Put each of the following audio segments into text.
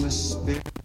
Christmas spirit.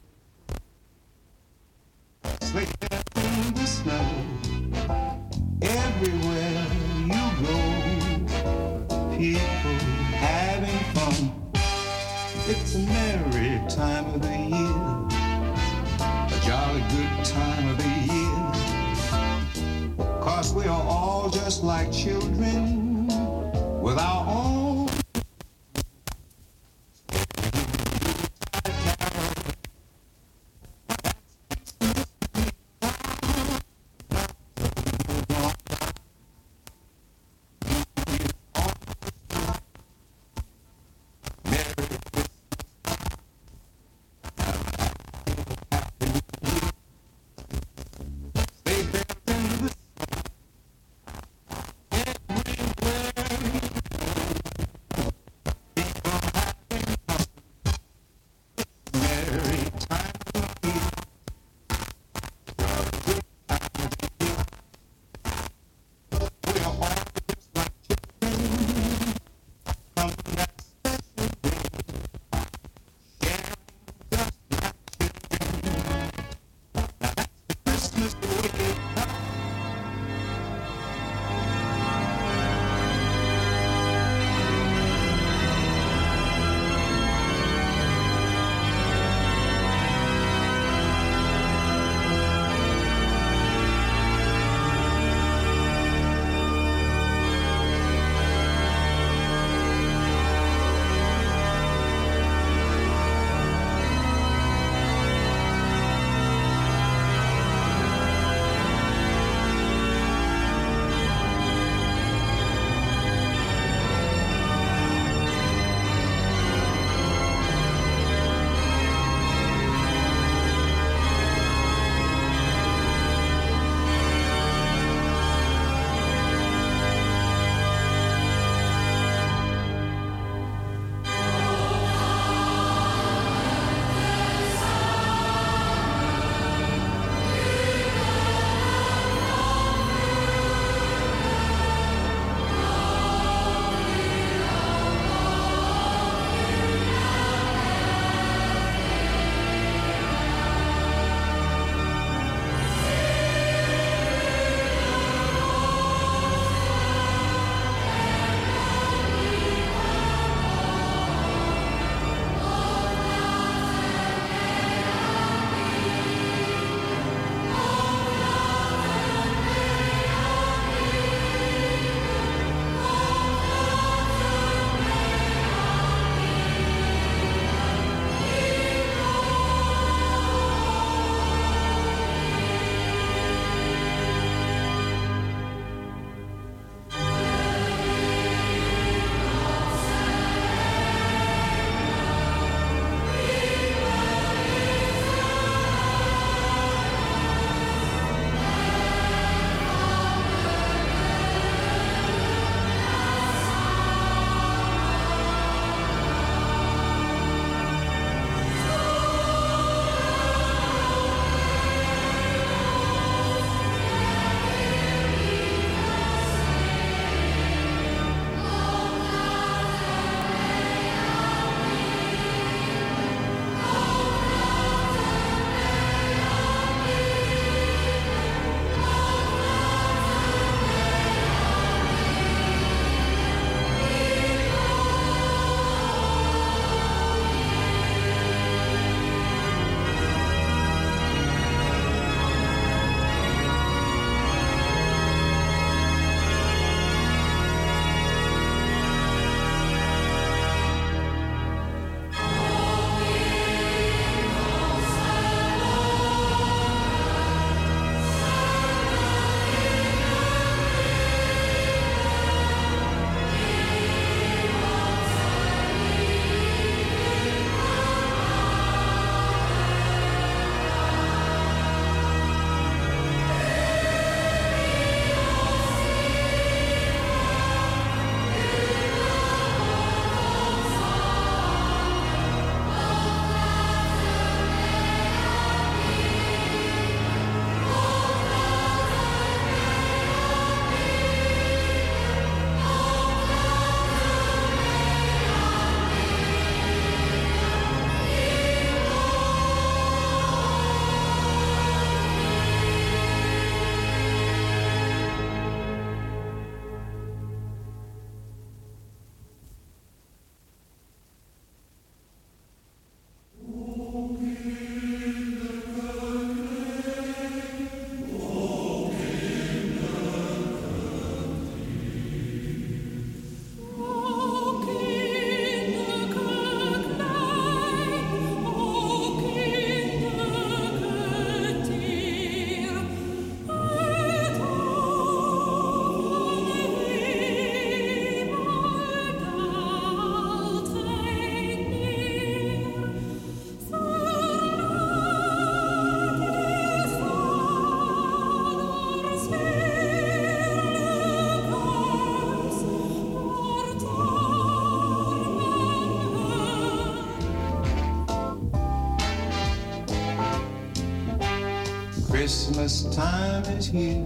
Christmas time is here.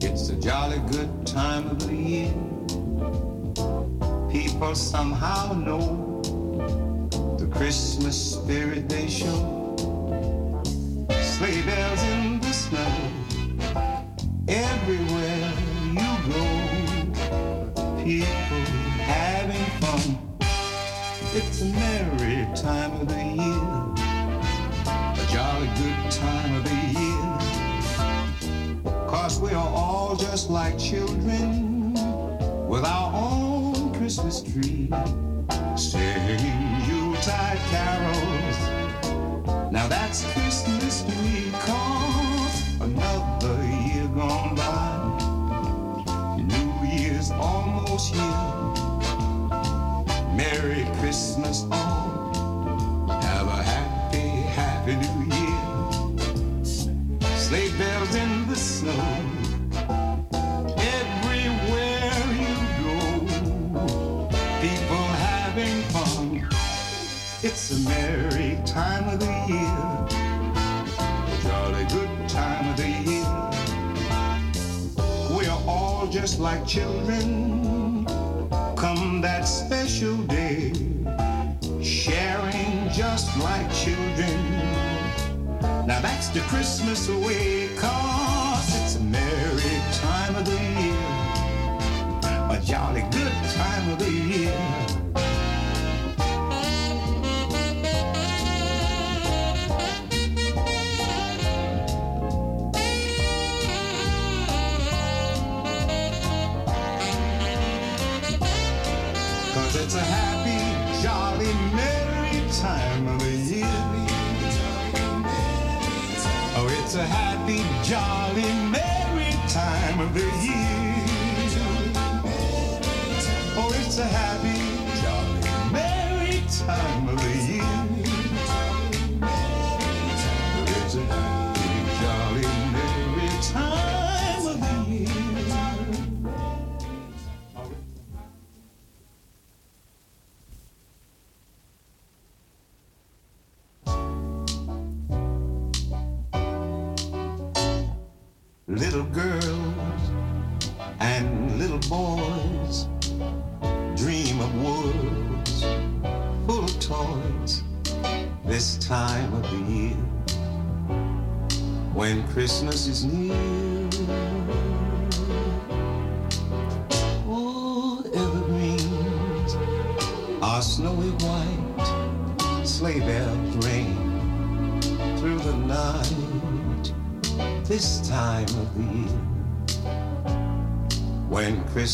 It's a jolly good time of the year. People somehow know the Christmas spirit they show.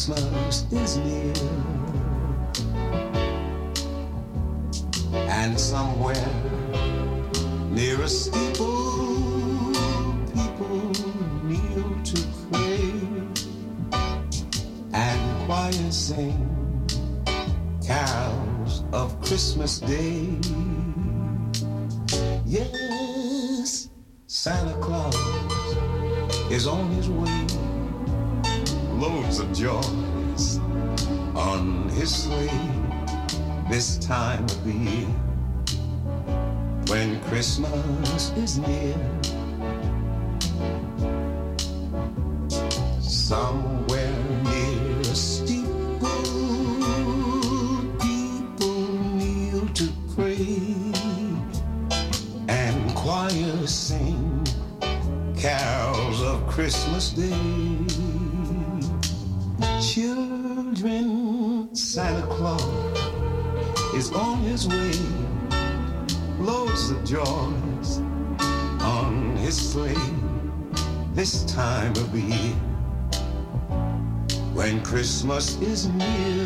Christmas is near. joys on his sleigh this time of the year when Christmas is near. Christmas is near.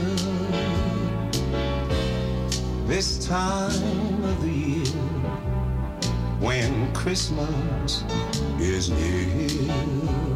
This time of the year, when Christmas is near.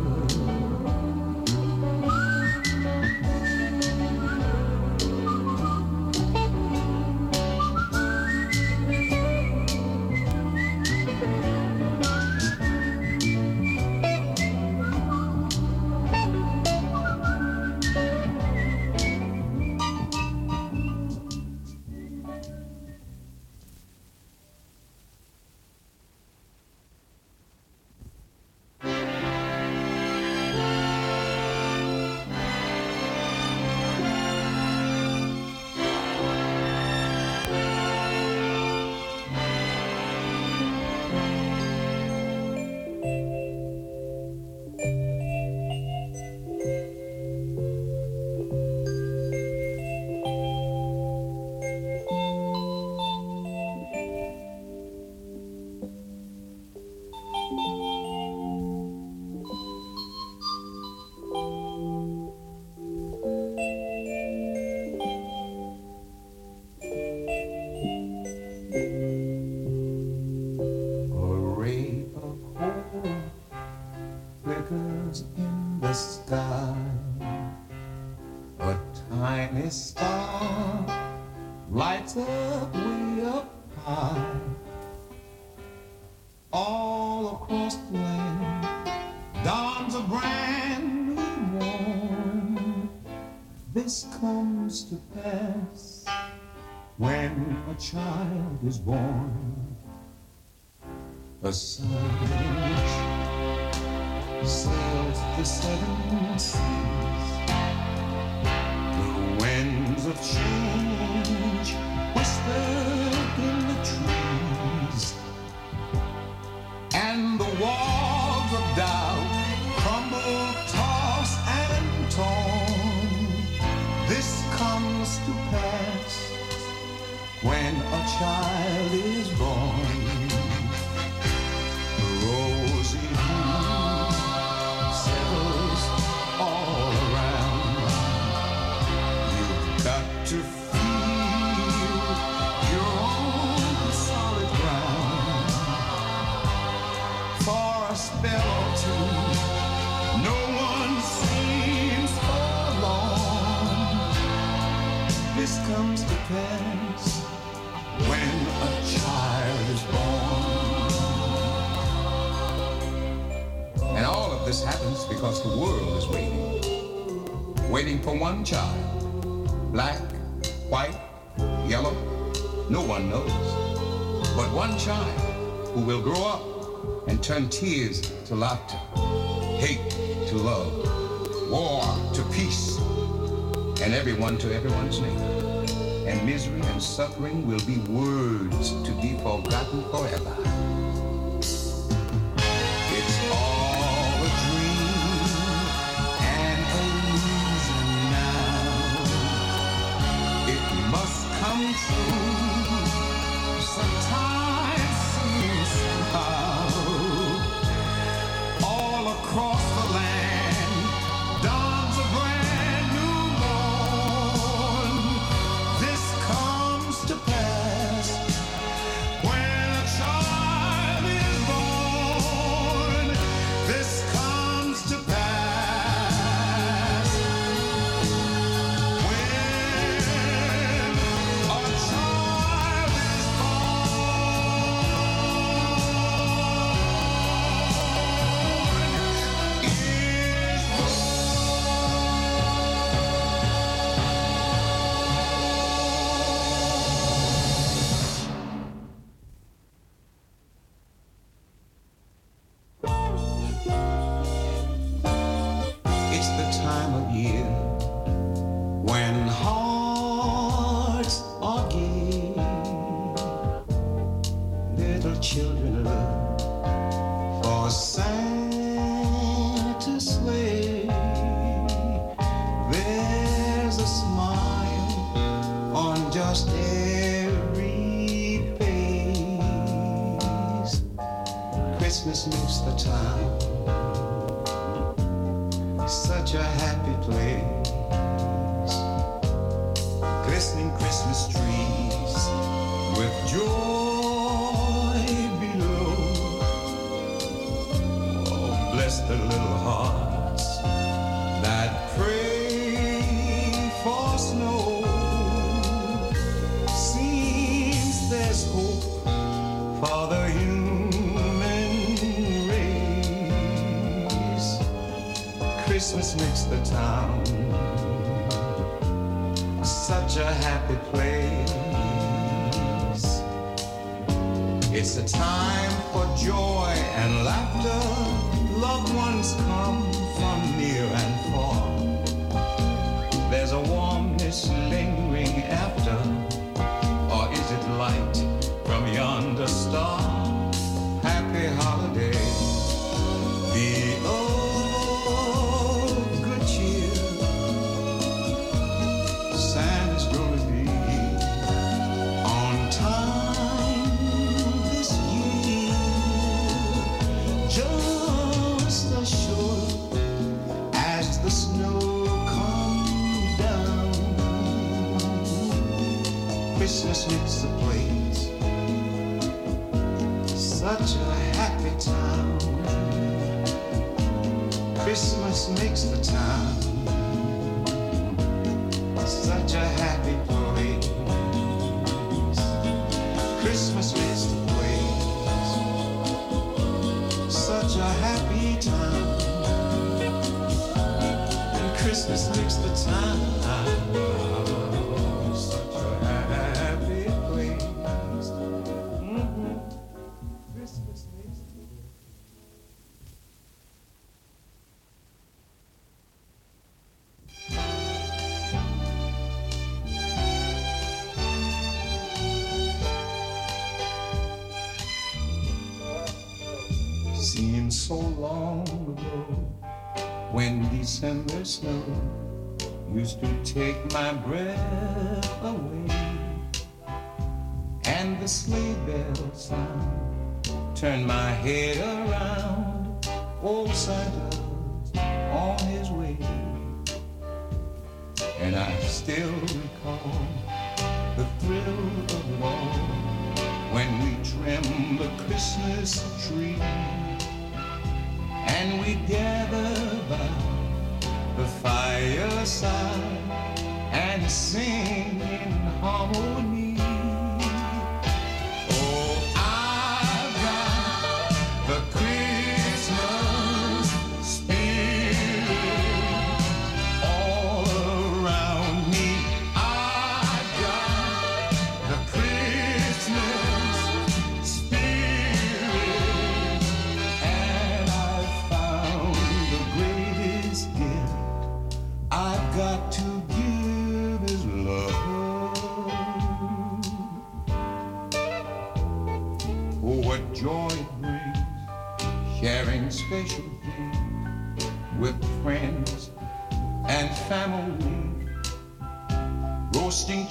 when a child is born. A savage sails the seven seas, the winds of change. turn tears to laughter, hate to love, war to peace, and everyone to everyone's neighbor. And misery and suffering will be words to be forgotten forever. Christmas meets the plains. Such a happy town. Christmas makes the town. Such a happy place. Christmas makes the place Such a happy town. And Christmas makes the town. December snow used to take my breath away. And the sleigh bell sound turned my head around. Old Santa's on his way. And I still recall the thrill of all when we trimmed the Christmas tree and we gathered by the fireside and sing in harmony.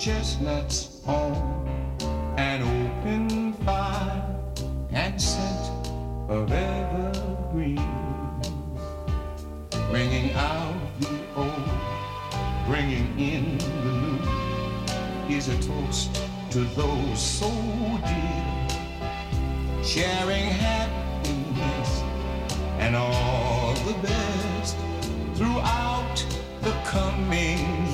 Chestnuts on an open fire and scent of evergreen, bringing out the old, bringing in the new, is a toast to those so dear, sharing happiness and all the best throughout the coming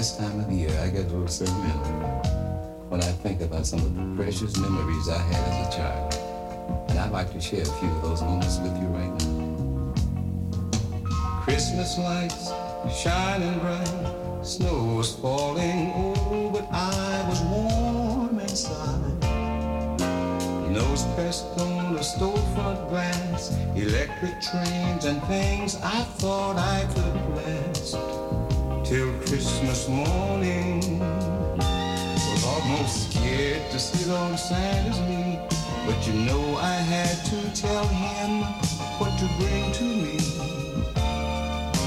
this time of year, I get a little sentimental when I think about some of the precious memories I had as a child. And I'd like to share a few of those moments with you right now. Christmas lights shining bright, snow's falling, oh, but I was warm inside. Nose pressed on the storefront glass, electric trains and things I thought I could last till Christmas morning. Was almost scared to sit on Santa's knee, but you know I had to tell him what to bring to me.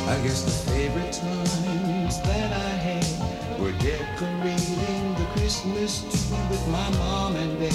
I guess the favorite times that I had were decorating the Christmas tree with my mom and dad.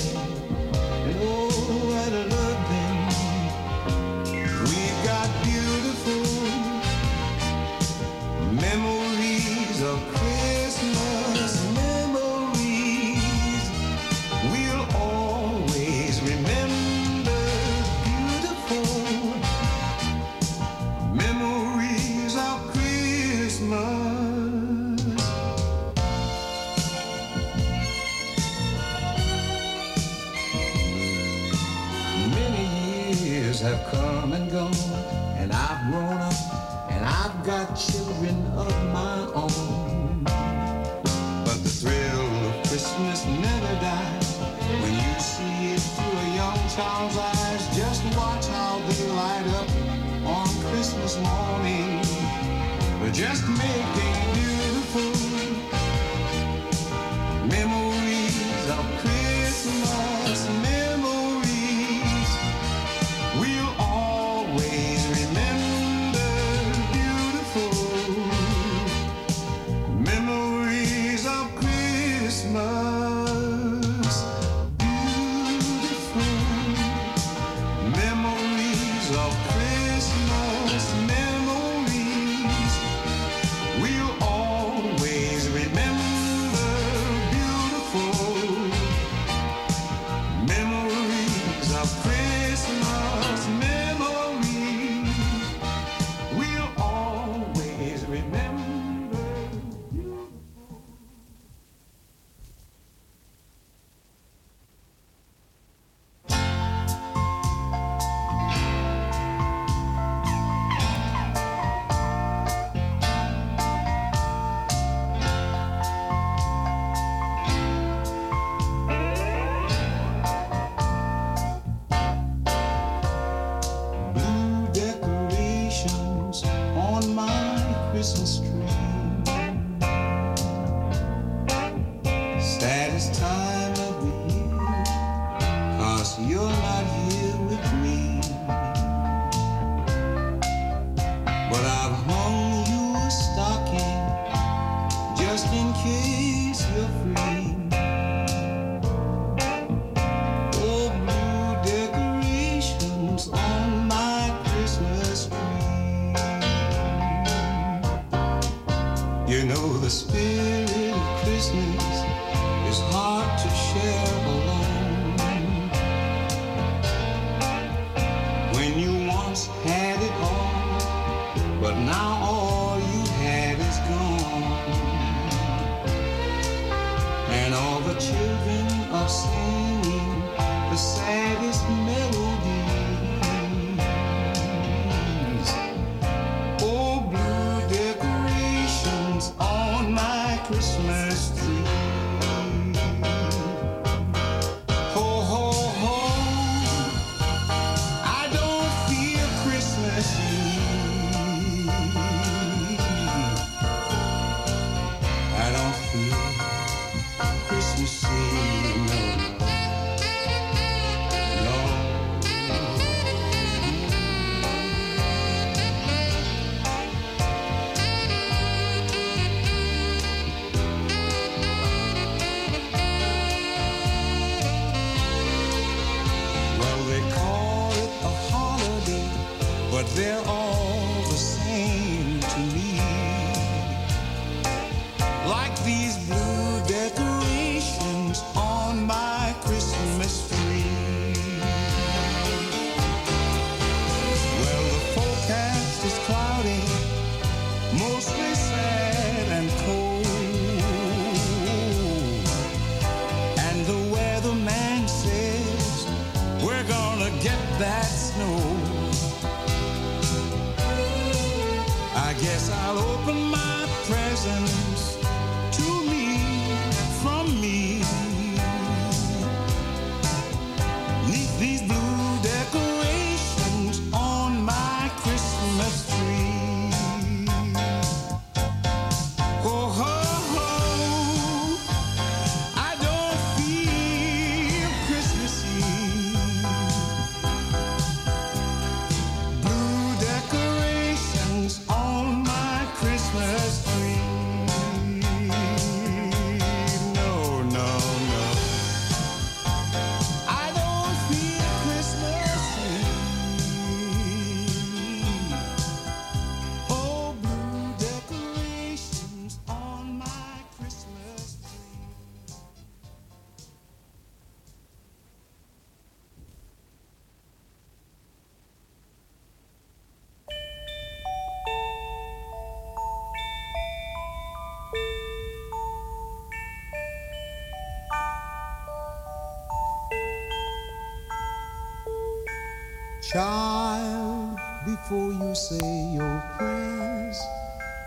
Child, before you say your prayers,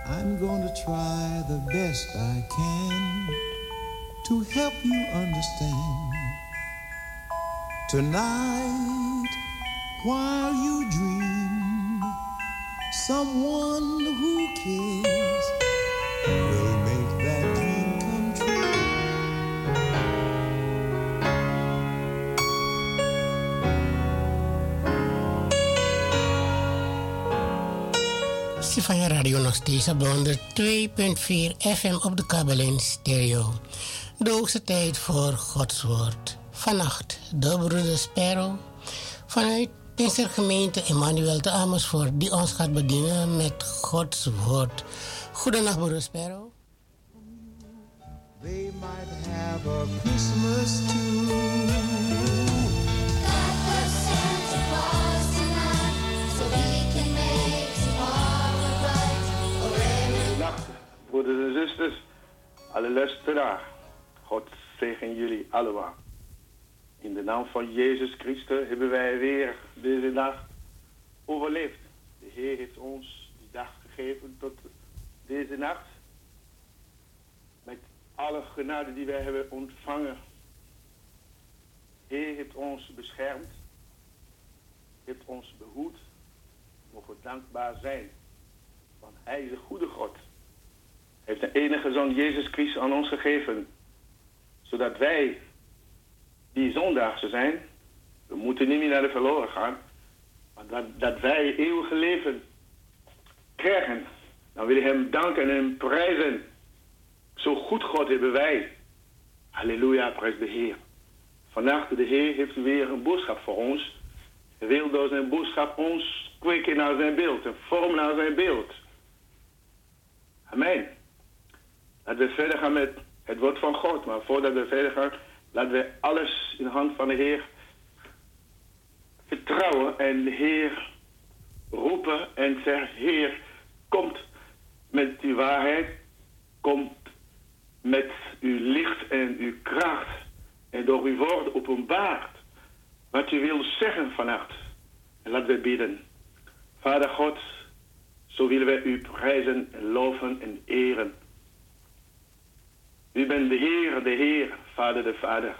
I'm going to try the best I can to help you understand. Tonight, while you dream, someone who cares radio nog op de 2.4 FM op de kabel in stereo. De hoogste tijd voor Gods woord. Vannacht de broeder Sparrow vanuit deze gemeente Emmanuel te Amersfoort die ons gaat bedienen met Gods woord. Goedenacht broeder Sparrow. Might have a Christmas. Broeders en zusters, alle luisteraars. God zegen jullie allemaal. In de naam van Jezus Christus hebben wij weer deze dag overleefd. De Heer heeft ons die dag gegeven tot deze nacht. Met alle genade die wij hebben ontvangen. Heer heeft ons beschermd. Heeft ons behoed. Mogen dankbaar zijn. Want Hij is een goede God heeft de enige zoon Jezus Christus aan ons gegeven. Zodat wij, die zondaagse zijn, we moeten niet meer naar de verloren gaan, maar dat, dat wij eeuwige leven krijgen. Dan wil ik hem danken en hem prijzen. Zo goed God hebben wij. Halleluja, prijs de Heer. Vannacht, de Heer heeft weer een boodschap voor ons. Hij wil door zijn boodschap ons kweken naar zijn beeld en vormen naar zijn beeld. Amen. Laten we verder gaan met het woord van God. Maar voordat we verder gaan, laten we alles in de hand van de Heer vertrouwen en de Heer roepen en zeggen, Heer, komt met uw waarheid, komt met uw licht en uw kracht en door uw woord openbaart wat u wil zeggen vannacht. En laten we bidden. Vader God, zo willen wij u prijzen en loven en eren. U bent de Heer, de Heer, Vader de Vader.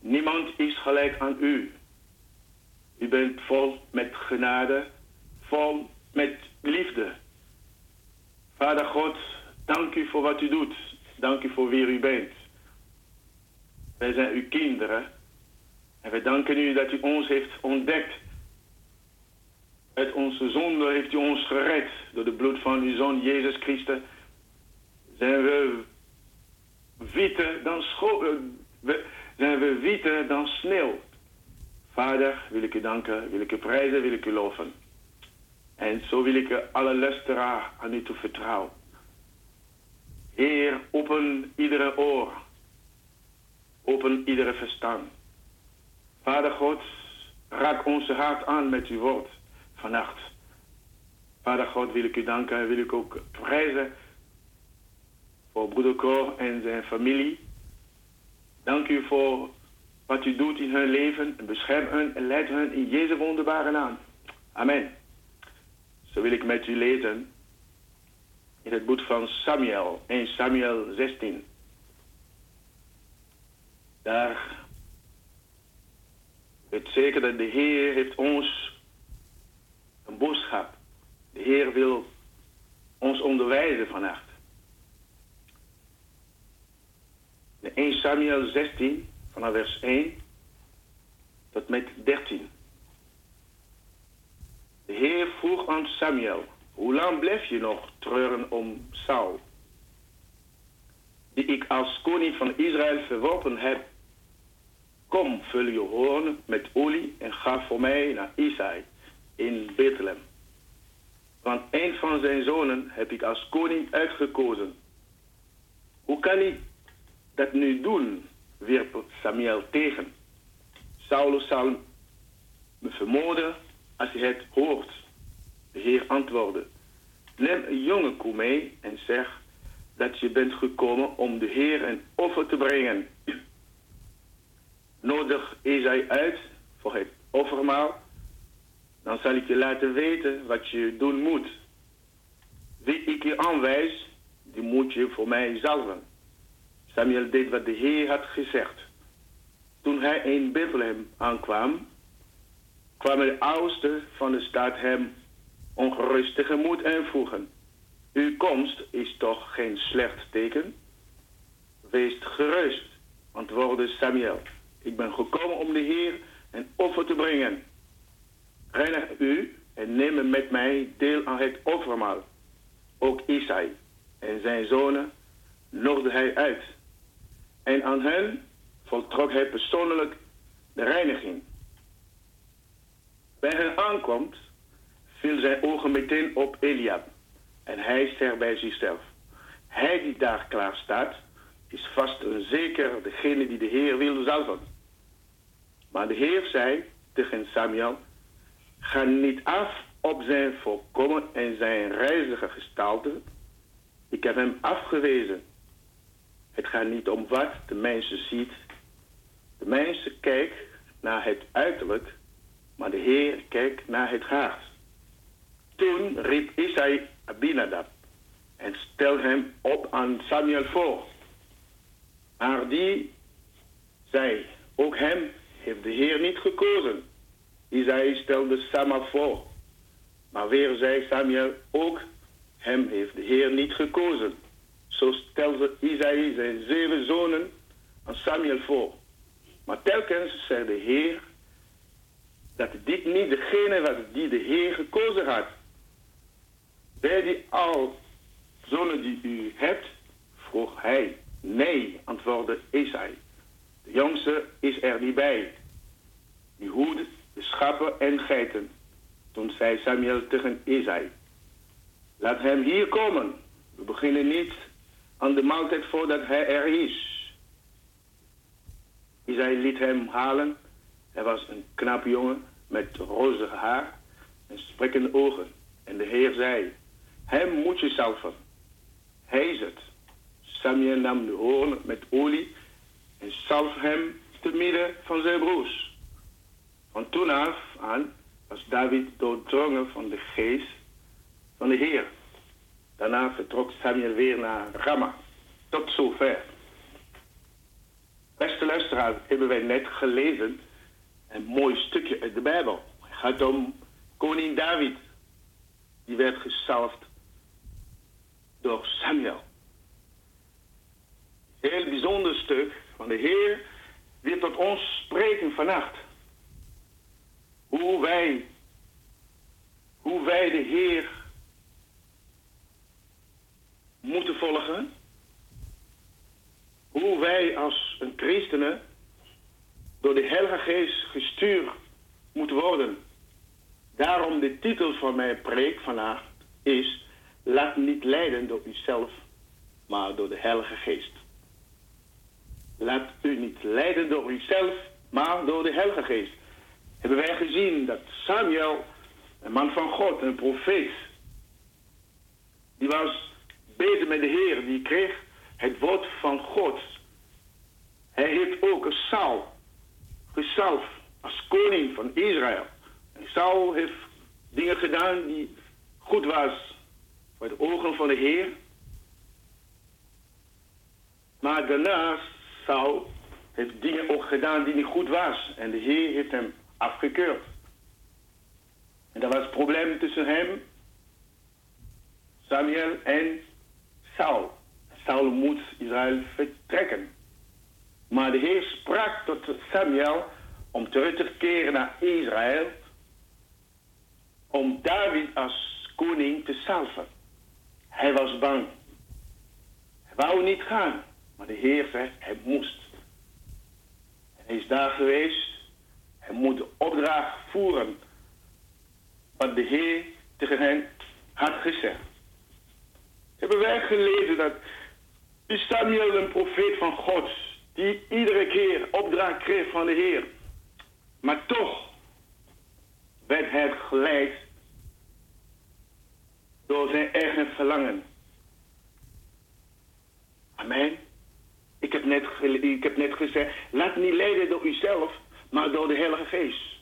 Niemand is gelijk aan u. U bent vol met genade, vol met liefde. Vader God, dank u voor wat u doet. Dank u voor wie u bent. Wij zijn uw kinderen. En wij danken u dat u ons heeft ontdekt. Uit onze zonde heeft u ons gered. Door de bloed van uw zoon Jezus Christus zijn we witter dan eh, zijn we witter dan sneeuw. Vader, wil ik u danken, wil ik u prijzen, wil ik u loven. En zo wil ik alle luisteraar aan u toe vertrouwen. Heer, open iedere oor. Open iedere verstand. Vader God, raak onze hart aan met uw woord vannacht. Vader God, wil ik u danken en wil ik ook prijzen voor broeder Cor en zijn familie. Dank u voor wat u doet in hun leven. En bescherm hen en leid hen in Jezus wonderbare naam. Amen. Zo wil ik met u lezen in het boek van Samuel, 1 Samuel 16. Daar het zeker dat de Heer heeft ons een boodschap. De Heer wil ons onderwijzen vannacht. De 1 Samuel 16, vanaf vers 1 tot met 13. De Heer vroeg aan Samuel, hoe lang blijf je nog treuren om Saul, die ik als koning van Israël verworpen heb? Kom, vul je hoorn met olie en ga voor mij naar Isaï in Bethlehem. Want een van zijn zonen heb ik als koning uitgekozen. Hoe kan ik dat nu doen, wierp Samuel tegen. Saulus zal me vermoorden als hij het hoort. De Heer antwoordde, neem een jonge koe mee en zeg dat je bent gekomen om de Heer een offer te brengen. Nodig Isai uit voor het offermaal dan zal ik je laten weten wat je doen moet. Wie ik je aanwijs, die moet je voor mij zalven. Samuel deed wat de Heer had gezegd. Toen hij in Bethlehem aankwam, kwamen de oudsten van de stad hem ongerust tegemoet en vroegen: Uw komst is toch geen slecht teken? Wees gerust, antwoordde Samuel. Ik ben gekomen om de Heer een offer te brengen. Reinig u en neem met mij deel aan het offermaal. Ook Isai en zijn zonen nodigde hij uit. En aan hen voltrok hij persoonlijk de reiniging. Bij hen aankomt, viel zijn ogen meteen op Eliab. En hij zegt bij zichzelf: Hij die daar klaar staat, is vast en zeker degene die de Heer wil zalven. Maar de Heer zei tegen Samuel: Ga niet af op zijn volkomen en zijn reizige gestalte. Ik heb hem afgewezen. Het gaat niet om wat de mensen ziet. De mensen kijken naar het uiterlijk, maar de Heer kijkt naar het hart. Toen riep Isai Abinadab en stelde hem op aan Samuel voor. Maar die zei, ook hem heeft de Heer niet gekozen. Isai stelde Sama voor. Maar weer zei Samuel, ook hem heeft de Heer niet gekozen. Zo stelde Isaïe zijn zeven zonen aan Samuel voor. Maar telkens zei de Heer dat dit niet degene was die de Heer gekozen had. Bij die al zonen die u hebt, vroeg hij. Nee, antwoordde Isai. De jongste is er niet bij. Die hoed de schapen en geiten. Toen zei Samuel tegen Isai. Laat hem hier komen. We beginnen niet aan de maaltijd voordat hij er is. Isai liet hem halen. Hij was een knap jongen met rozige haar en sprekende ogen. En de Heer zei, hem moet je salven. Hij is het. Samuel nam de hoorn met olie en salf hem te midden van zijn broers. Van toen af aan was David doordrongen van de geest van de Heer. Daarna vertrok Samuel weer naar Ramah. Tot zover. Beste luisteraars, hebben wij net gelezen een mooi stukje uit de Bijbel. Het gaat om koning David. Die werd gesalfd door Samuel. Heel bijzonder stuk van de Heer wil tot ons spreken vannacht. Hoe wij, hoe wij de Heer moeten volgen. Hoe wij als christenen door de Heilige Geest gestuurd moeten worden. Daarom de titel van mijn preek vandaag is... Laat niet leiden door uzelf, maar door de Heilige Geest. Laat u niet leiden door uzelf, maar door de Heilige Geest. Hebben wij gezien dat Samuel, een man van God, een profeet... die was bezig met de Heer, die kreeg het woord van God. Hij heeft ook Saul gezalfd als koning van Israël. En Saul heeft dingen gedaan die goed was voor de ogen van de Heer. Maar daarna Saul heeft dingen ook gedaan die niet goed was. En de Heer heeft hem afgekeurd. En dat was het probleem tussen hem, Samuel en Saul. Saul moet Israël vertrekken. Maar de Heer sprak tot Samuel om terug te keren naar Israël. Om David als koning te salven. Hij was bang. Hij wou niet gaan. Maar de Heer zei, hij moest. Hij is daar geweest. Hij moet de opdracht voeren. Wat de Heer tegen hen had gezegd. Hebben wij gelezen dat Samuel een profeet van God die iedere keer opdracht kreeg van de Heer. Maar toch werd hij geleid door zijn eigen verlangen. Amen. Ik heb, net, ik heb net gezegd, laat niet leiden door uzelf, maar door de Heilige Geest.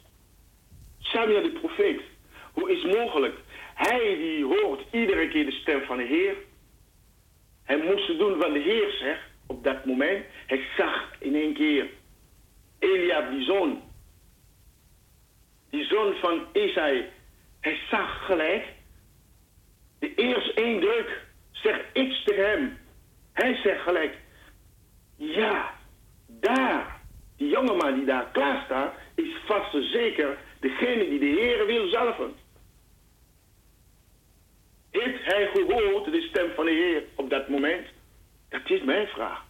Samuel de profeet, Hoe is mogelijk? Hij die hoort iedere keer de stem van de Heer. Hij moest doen wat de Heer zegt op dat moment. Hij zag in één keer Eliab, die zoon. Die zoon van Isai. Hij zag gelijk. De eerste indruk zegt iets tegen hem. Hij zegt gelijk, ja, daar, die jongeman die daar klaar staat, is vast en zeker degene die de Heer wil zalven. Heeft hij gehoord de stem van de Heer op dat moment? Dat is mijn vraag.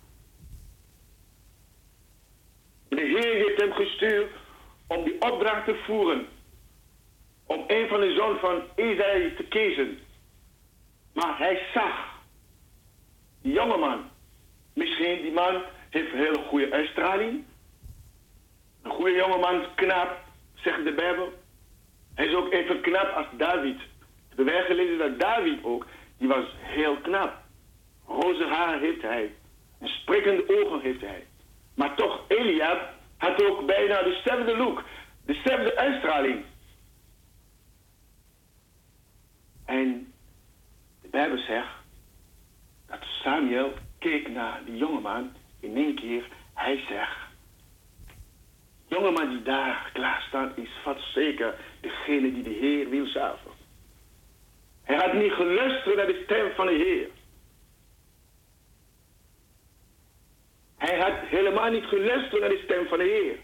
De Heer heeft hem gestuurd om die opdracht te voeren. Om een van de zoon van Isaïe te kiezen. Maar hij zag die jongeman. Misschien die man heeft een hele goede uitstraling. Een goede jongeman, knap, zegt de Bijbel. Hij is ook even knap als David. Hebben gelezen dat David ook, die was heel knap. Roze haar heeft hij. En sprekende ogen heeft hij. Maar toch, Eliab had ook bijna dezelfde look. Dezelfde uitstraling. En de Bijbel zegt dat Samuel keek naar die jongeman. In één keer, hij zegt... Jongeman die daar klaar staat, is vast zeker degene die de Heer wil zaven. Hij had niet geluisterd naar de stem van de Heer. Hij had helemaal niet geluisterd naar de stem van de Heer.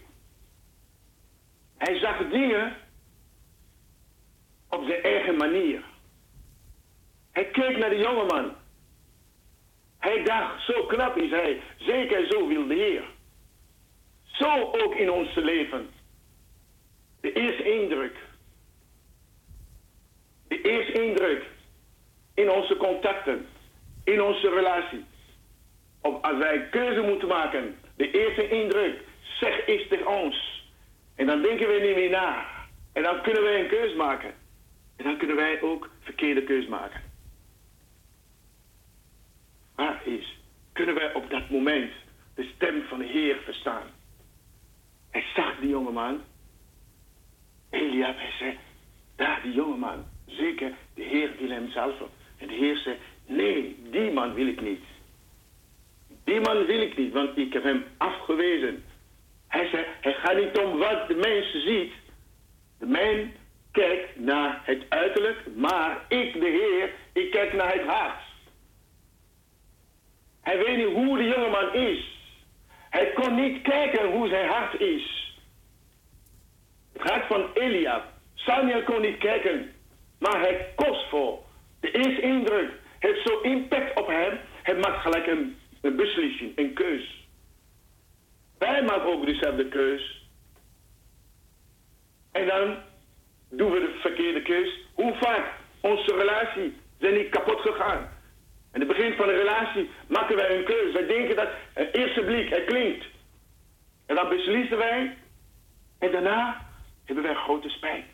Hij zag dingen op zijn eigen manier. Hij keek naar de jongeman. Hij dacht, zo knap is hij. Zeker zo wil de Heer. Zo ook in ons leven. De eerste indruk. De eerste indruk. In onze contacten. In onze relatie. Of als wij keuze moeten maken. De eerste indruk. Zeg iets tegen ons. En dan denken we niet meer na. En dan kunnen wij een keus maken. En dan kunnen wij ook verkeerde keus maken. Waar is, kunnen wij op dat moment de stem van de Heer verstaan? Hij zag die jongeman. Eliab, hij zei, daar die jongeman. Zeker, de Heer wil hem zelf. En de Heer zei, nee, die man wil ik niet. Die man wil ik niet, want ik heb hem afgewezen. Hij zei, het gaat niet om wat de mens ziet. De mens kijkt naar het uiterlijk, maar ik, de Heer, ik kijk naar het hart. Hij weet niet hoe de jongeman is. Hij kon niet kijken hoe zijn hart is. Het hart van Eliab. Samuel kon niet kijken, maar het kost voor. De eerste indruk heeft zo impact op hem. Hij maakt gelijk een, beslissing, een keus. Wij maken ook dezelfde keus. En dan doen we de verkeerde keus. Hoe vaak onze relatie zijn niet kapot gegaan. In het begin van de relatie maken wij een keuze. Wij denken dat het eerste blik, het klinkt. En dan beslissen wij. En daarna hebben wij grote spijt.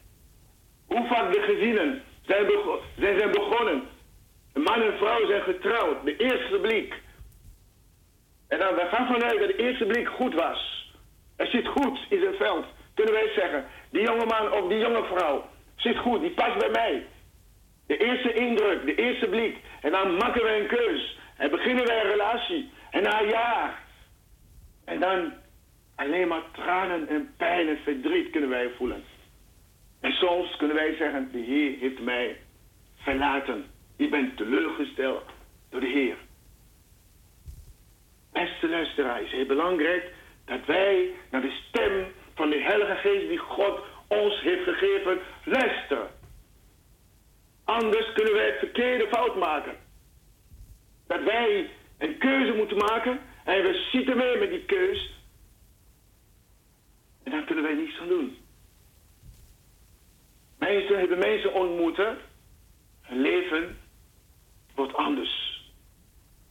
Hoe vaak de gezinnen zijn, zijn, zijn begonnen. Een man en vrouw zijn getrouwd. De eerste blik. En dan, wij gaan vanuit dat de eerste blik goed was. Er zit goed in zijn veld. Kunnen wij zeggen. Die jonge man of die jonge vrouw zit goed. Die past bij mij. De eerste indruk, de eerste blik. En dan maken wij een keus. En beginnen wij een relatie. En na een jaar. En dan alleen maar tranen en pijn en verdriet kunnen wij voelen. En soms kunnen wij zeggen, de Heer heeft mij verlaten. Ik ben teleurgesteld door de Heer. Beste luisteraar, is heel belangrijk dat wij naar de stem van de Heilige Geest die God ons heeft gegeven luisteren. Anders kunnen wij het verkeerde fout maken. Dat wij een keuze moeten maken en we zitten mee met die keus. En dan kunnen wij niets aan doen. Mensen hebben mensen ontmoeten. Hun leven wordt anders.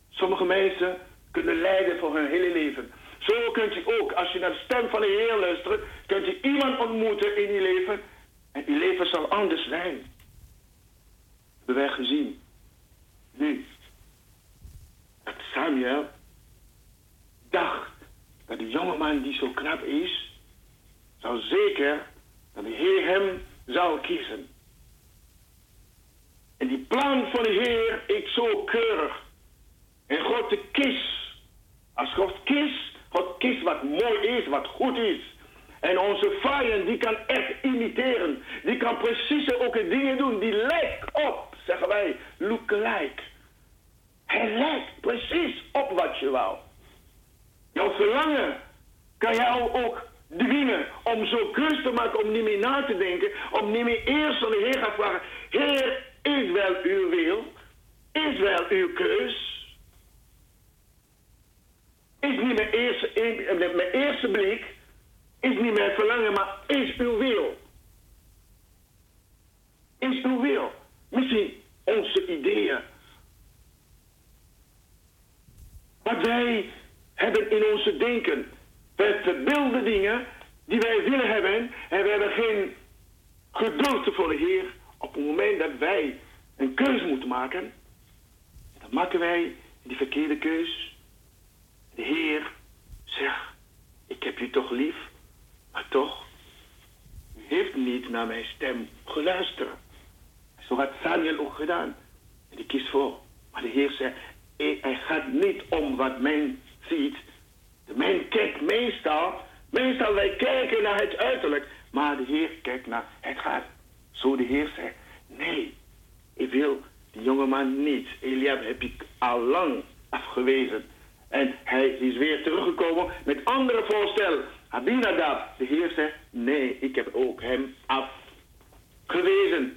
Sommige mensen kunnen lijden voor hun hele leven. Zo kunt u ook, als je naar de stem van de Heer luistert, kunt u iemand ontmoeten in uw leven. En uw leven zal anders zijn hebben wij gezien. Nu, dat Samuel dacht dat de jongeman die zo knap is, zou zeker dat de Heer hem zou kiezen. En die plan van de Heer is zo keurig. En God de kies. Als God kiest, God kiest wat mooi is, wat goed is. En onze vijand, die kan echt imiteren. Die kan precies ook dingen doen. Die lijkt op, zeggen wij, look-alike. Hij lijkt precies op wat je wou. Jouw verlangen kan jou ook dwingen om zo keus te maken, om niet meer na te denken, om niet meer eerst aan de Heer gaan vragen, Heer, is wel uw wil? Is wel uw keus? Is niet mijn eerste, mijn eerste blik, is niet mijn verlangen, maar is uw wil? Is uw wil? Misschien onze ideeën. Wat wij hebben in onze denken. Wij verbeelden dingen die wij willen hebben en we hebben geen geduld voor de Heer. Op het moment dat wij een keuze moeten maken, dan maken wij die verkeerde keus. De Heer zegt, ik heb je toch lief, maar toch, u heeft niet naar mijn stem geluisterd. Zo had Samuel ook gedaan. En die kiest voor. Maar de Heer zegt, hij gaat niet om wat men ziet. De men kijkt meestal, meestal wij kijken naar het uiterlijk, maar de Heer kijkt naar het hart. Zo de Heer zegt, nee, ik wil die jongeman niet. Eliab heb ik al lang afgewezen. En hij is weer teruggekomen met andere voorstellen. Abinadab, de Heer zegt, nee, ik heb ook hem afgewezen.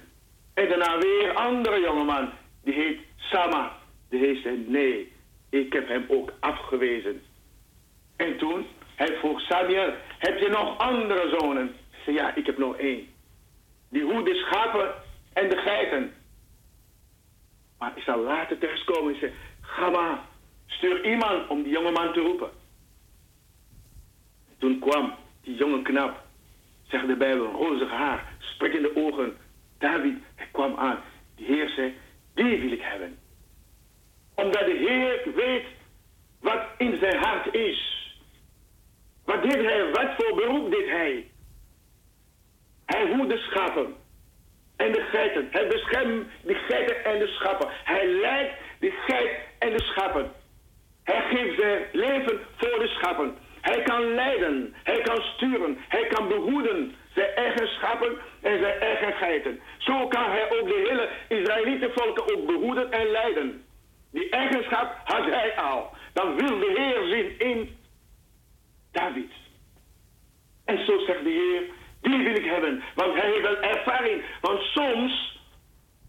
En daarna weer andere jongeman, die heet Sama. De Heer zei, nee, ik heb hem ook afgewezen. En toen, hij vroeg Samuel, heb je nog andere zonen? Hij zei, ja, ik heb nog één. Die hoedt de schapen en de geiten. Maar ik zal later thuiskomen en zei, ga maar, stuur iemand om die jongeman te roepen. Toen kwam die jonge knap, zegt de Bijbel, rozig haar, sprekende ogen. David, hij kwam aan. De Heer zei, die wil ik hebben omdat de Heer weet wat in zijn hart is. Wat deed hij? Wat voor beroep deed hij? Hij hoedt de schapen en de geiten. Hij beschermt de geiten en de schapen. Hij leidt de geit en de schapen. Hij geeft zijn leven voor de schapen. Hij kan leiden, hij kan sturen, hij kan behoeden zijn eigen schapen en zijn eigen geiten. Zo kan hij ook de hele Israëlietenvolken ook behoeden en leiden. Die eigenschap had hij al. Dan wil de Heer zien in David. En zo zegt de Heer, die wil ik hebben. Want hij heeft wel ervaring. Want soms,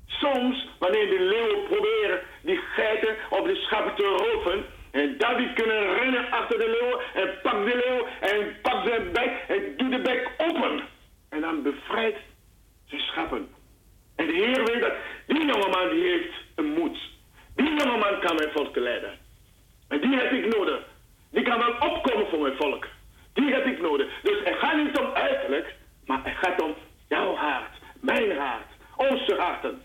soms, wanneer de leeuw proberen die geiten of de schapen te roven. En David kunnen rennen achter de leeuw en pak de leeuw en pak zijn bek en doet de bek open. En dan bevrijdt zijn schapen. En de Heer weet dat die jongeman die heeft een moed. Die jongeman kan mijn volk leiden. En die heb ik nodig. Die kan wel opkomen voor mijn volk. Die heb ik nodig. Dus het gaat niet om uiterlijk, maar het gaat om jouw hart, mijn hart, onze harten.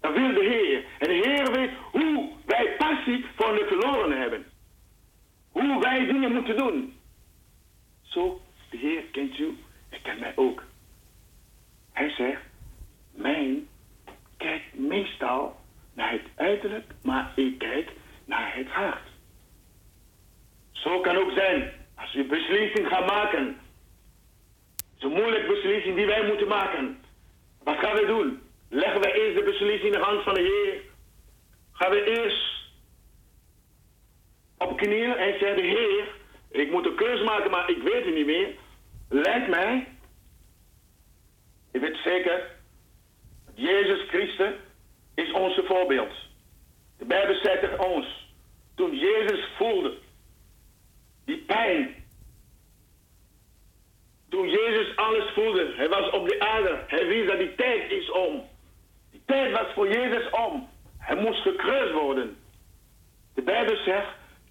Dat wil de Heer. En de Heer weet hoe wij passie voor de verloren hebben. Hoe wij dingen moeten doen. Zo, de Heer kent u en kent mij ook. Hij zegt, mijn kijkt meestal naar het uiterlijk, maar ik kijk naar het hart. Zo kan ook zijn als u beslissing gaat maken. Zo'n moeilijke beslissing die wij moeten maken. Wat gaan we doen? Leggen we eerst de beslissing in de hand van de Heer? Gaan we eerst op knieën en zeggen: Heer, ik moet een keuze maken, maar ik weet het niet meer. Leid mij. Ik weet zeker Jezus Christus is onze voorbeeld. De Bijbel zegt tegen ons, toen Jezus voelde die pijn, toen Jezus alles voelde, hij was op de aarde, hij wist dat die tijd is om. Die tijd was voor Jezus om. Hij moest gekruist worden. De Bijbel zegt,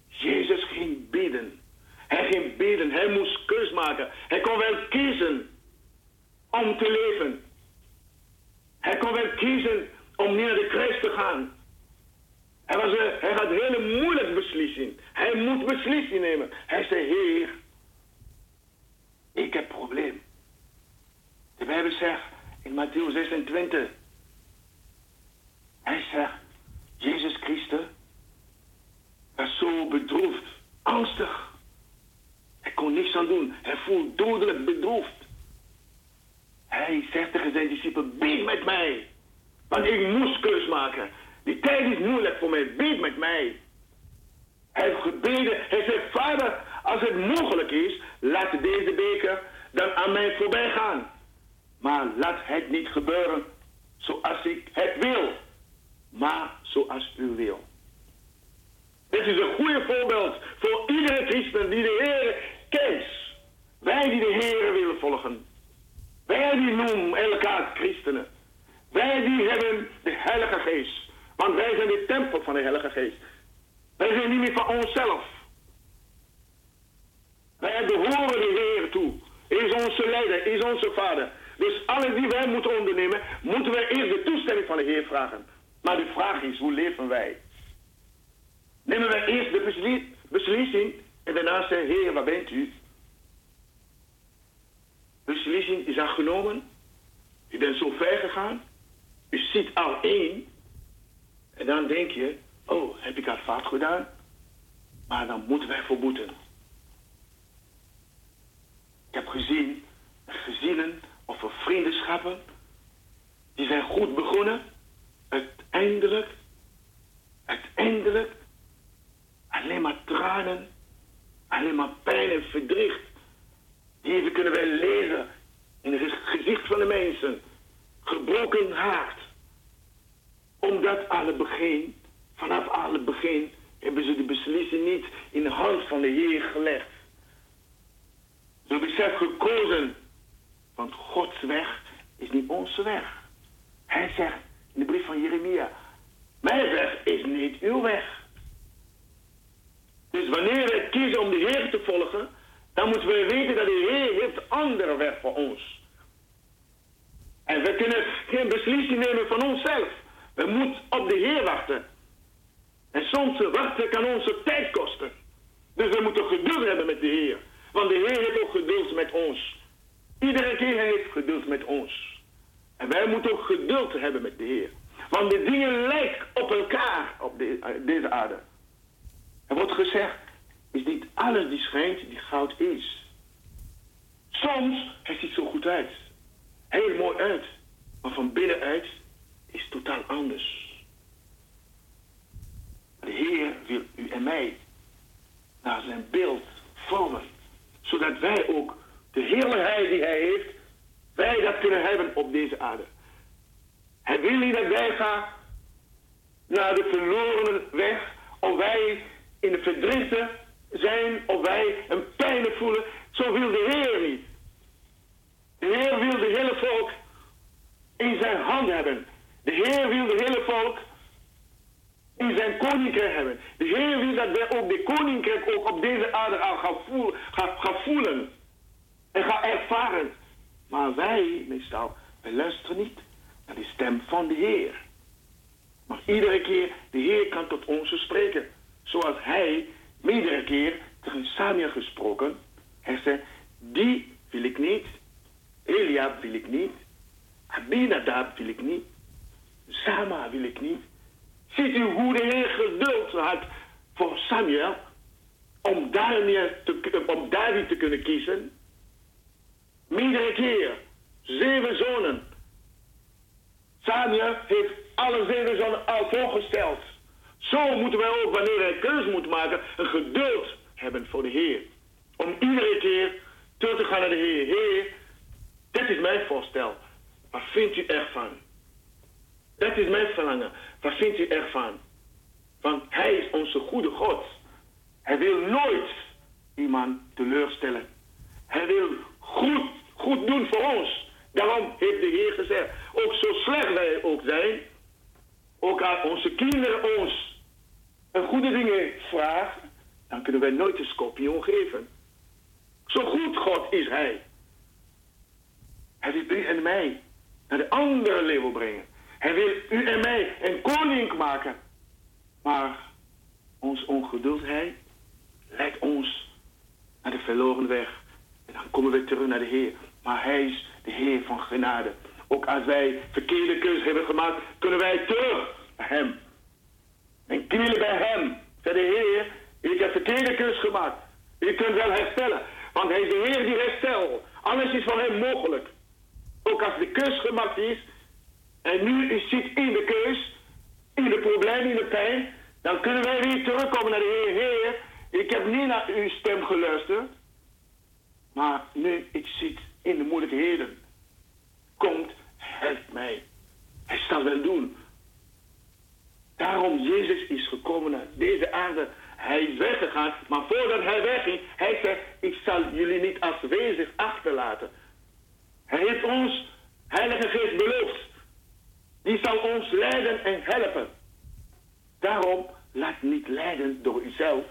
Jezus ging bidden. Hij ging bidden, hij moest keus maken. Hij kon wel kiezen om te leven. Hij kon wel kiezen om niet naar de kruis te gaan. Hij, was, een, hij een hele moeilijke beslissing. Hij moet beslissing nemen. Hij zei, Heer, ik heb een probleem. De Bijbel zegt in Matthäus 26, Hij zegt, Jezus Christus was zo bedroefd, angstig. Hij kon niks aan doen. Hij voelt dodelijk bedroefd. Hij zegt tegen zijn discipelen, bid met mij. Want ik moest keus maken. Die tijd is moeilijk voor mij. Bid met mij. Hij heeft gebeden. Hij zegt, vader, als het mogelijk is, laat deze beker dan aan mij voorbij gaan. Maar laat het niet gebeuren zoals ik het wil, maar zoals u wil. Dit is een goede voorbeeld voor iedere christen die de Heer kent. Wij die de Heer willen volgen. Wij die noemen elkaar christenen. Wij die hebben de Heilige Geest. Want wij zijn de tempel van de Heilige Geest. Wij zijn niet meer van onszelf. Wij behoren de Heer toe. Is onze leider, is onze vader. Dus alles die wij moeten ondernemen, moeten wij eerst de toestemming van de Heer vragen. Maar de vraag is, hoe leven wij? Nemen wij eerst de beslissing en daarna zeggen, Heer, waar bent u? Beslissing is genomen. U bent zo ver gegaan. U ziet al één. En dan denk je, oh, heb ik al fout gedaan? Maar dan moeten wij verboeten. Ik heb gezien gezinnen of vriendschappen, die zijn goed begonnen. Uiteindelijk, uiteindelijk, alleen maar tranen, alleen maar pijn en verdriet. Die kunnen wij lezen in het gezicht van de mensen. Gebroken hart. Omdat alle begin, vanaf alle begin, hebben ze de beslissing niet in de hand van de Heer gelegd. Ze hebben zelf gekozen. Want Gods weg is niet onze weg. Hij zegt in de brief van Jeremia: Mijn weg is niet uw weg. Dus wanneer we kiezen om de Heer te volgen, dan moeten we weten dat de Heer heeft een andere weg voor ons. En we kunnen geen beslissing nemen van onszelf. We moeten op de Heer wachten. En soms wachten kan onze tijd kosten. Dus we moeten geduld hebben met de Heer. Want de Heer heeft ook geduld met ons. Iedere keer heeft geduld met ons. En wij moeten ook geduld hebben met de Heer. Want de dingen lijken op elkaar op eh, deze aarde. Er wordt gezegd, is niet alles die schijnt die goud is. Soms, het ziet zo goed uit. Heel mooi uit. Maar van binnenuit is totaal anders. De Heer wil u en mij naar zijn beeld vormen. Zodat wij ook de heerlijkheid die hij heeft, wij dat kunnen hebben op deze aarde. Hij wil niet dat wij gaan naar de verloren weg, of wij in de verdrieten zijn, of wij een pijn voelen. Zo wil de Heer niet. De Heer wil de hele volk in zijn hand hebben. De Heer wil de hele volk in zijn koninkrijk hebben. De Heer wil dat wij ook de koninkrijk ook op deze aarde gaan voelen. Gaan en ga ervaren. Maar wij, meestal, wij luisteren niet naar de stem van de Heer. Maar iedere keer, de Heer kan tot ons spreken. Zoals hij meerdere keer tegen Samuel gesproken. Hij zei, die wil ik niet. Elia wil ik niet. Abinadab wil ik niet. Sama wil ik niet. Ziet u hoe de Heer geduld had voor Samuel om Daniel te, om David te kunnen kiezen? Meerdere keer. Zeven zonen. Samuel heeft alle zeven zonen al voorgesteld. Zo moeten wij ook, wanneer wij keuze moeten maken, een geduld hebben voor de Heer. Om iedere keer terug te gaan naar de Heer. Heer, dit is mijn voorstel. Wat vindt u ervan? Dat is mijn verlangen. Wat vindt u ervan? Want Hij is onze goede God. Hij wil nooit iemand teleurstellen. Hij wil goed, goed doen voor ons. Daarom heeft de Heer gezegd, ook zo slecht wij ook zijn, ook aan onze kinderen ons een goede dingen vragen, dan kunnen wij nooit de scorpion geven. Zo goed God is Hij. Hij wil u en mij naar de andere leeuw brengen. Hij wil u en mij een koning maken. Maar ons ongeduldheid leidt ons naar de verloren weg. En dan komen we terug naar de Heer. Maar Hij is de Heer van genade. Ook als wij verkeerde keuzes hebben gemaakt, kunnen wij terug hem. En knielen bij hem. Zei de Heer, ik heb verkeerde keus gemaakt. U kunt wel herstellen. Want hij is de Heer die herstelt. Alles is van hem mogelijk. Ook als de keus gemaakt is. En nu zit in de keus. In de problemen, in de pijn. Dan kunnen wij weer terugkomen naar de Heer. Heer, ik heb niet naar uw stem geluisterd. Maar nu ik zit in de moeilijkheden. Komt, help mij. Hij zal wel doen. Daarom Jezus is gekomen naar deze aarde. Hij is weggegaan, maar voordat hij wegging, hij zei, ik zal jullie niet afwezig achterlaten. Hij heeft ons Heilige Geest beloofd. Die zal ons leiden en helpen. Daarom laat niet leiden door uzelf,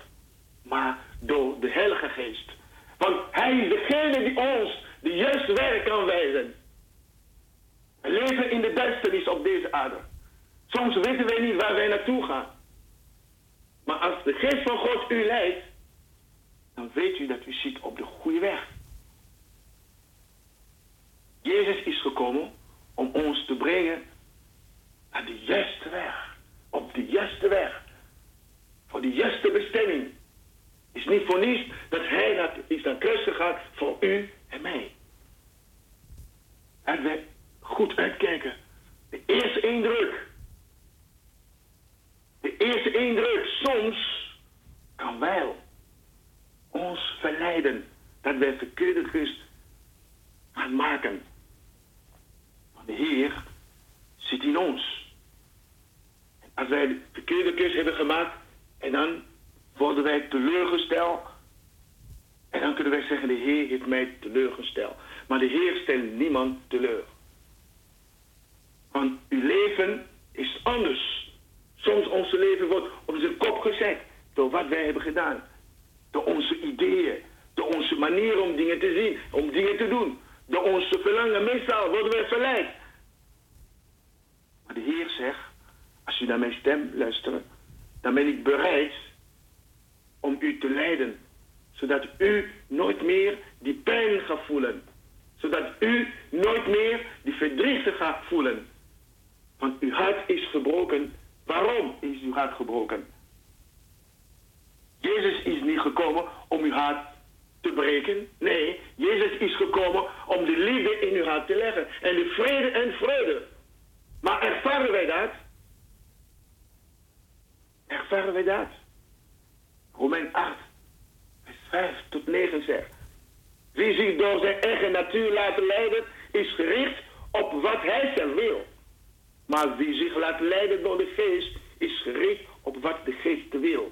maar door de Heilige Geest. Want Hij is degene die ons de juiste weg kan wijzen. We leven in de duisternis op deze aarde. Soms weten wij niet waar wij naartoe gaan. Maar als de geest van God u leidt, dan weet u dat u zit op de goede weg. Jezus is gekomen om ons te brengen naar de juiste weg. Op de juiste weg. Voor de juiste bestemming. Is niet voor niets dat hij naar, is naar kruis gegaan voor u en mij. En we goed uitkijken. De eerste indruk. De eerste indruk soms kan wel ons verleiden dat wij verkeerde kust gaan maken. Maar de Heer zit in ons. Als wij de verkeerde kust hebben gemaakt en dan worden wij teleurgesteld. En dan kunnen wij zeggen, de Heer heeft mij teleurgesteld. Maar de Heer stelt niemand teleur. Want uw leven is anders. Soms ons leven wordt op zijn kop gezet door wat wij hebben gedaan. Door onze ideeën, door onze manier om dingen te zien, om dingen te doen. Door onze verlangen. Meestal worden wij verleid. Maar de Heer zegt, als u naar mijn stem luistert, dan ben ik bereid om u te leiden. Zodat u nooit meer die pijn gaat voelen. Zodat u nooit meer die verdriet gaat voelen. Want uw hart is gebroken. Waarom is uw hart gebroken? Jezus is niet gekomen om uw hart te breken. Nee, Jezus is gekomen om de liefde in uw hart te leggen. En de vrede en vreugde. Maar ervaren wij dat? Ervaren wij dat? Romein 8, vers 5 tot 9 zegt. Wie zich door zijn eigen natuur laat leiden, is gericht op wat hij zelf wil. Maar wie zich laat leiden door de geest, is gericht op wat de geest wil.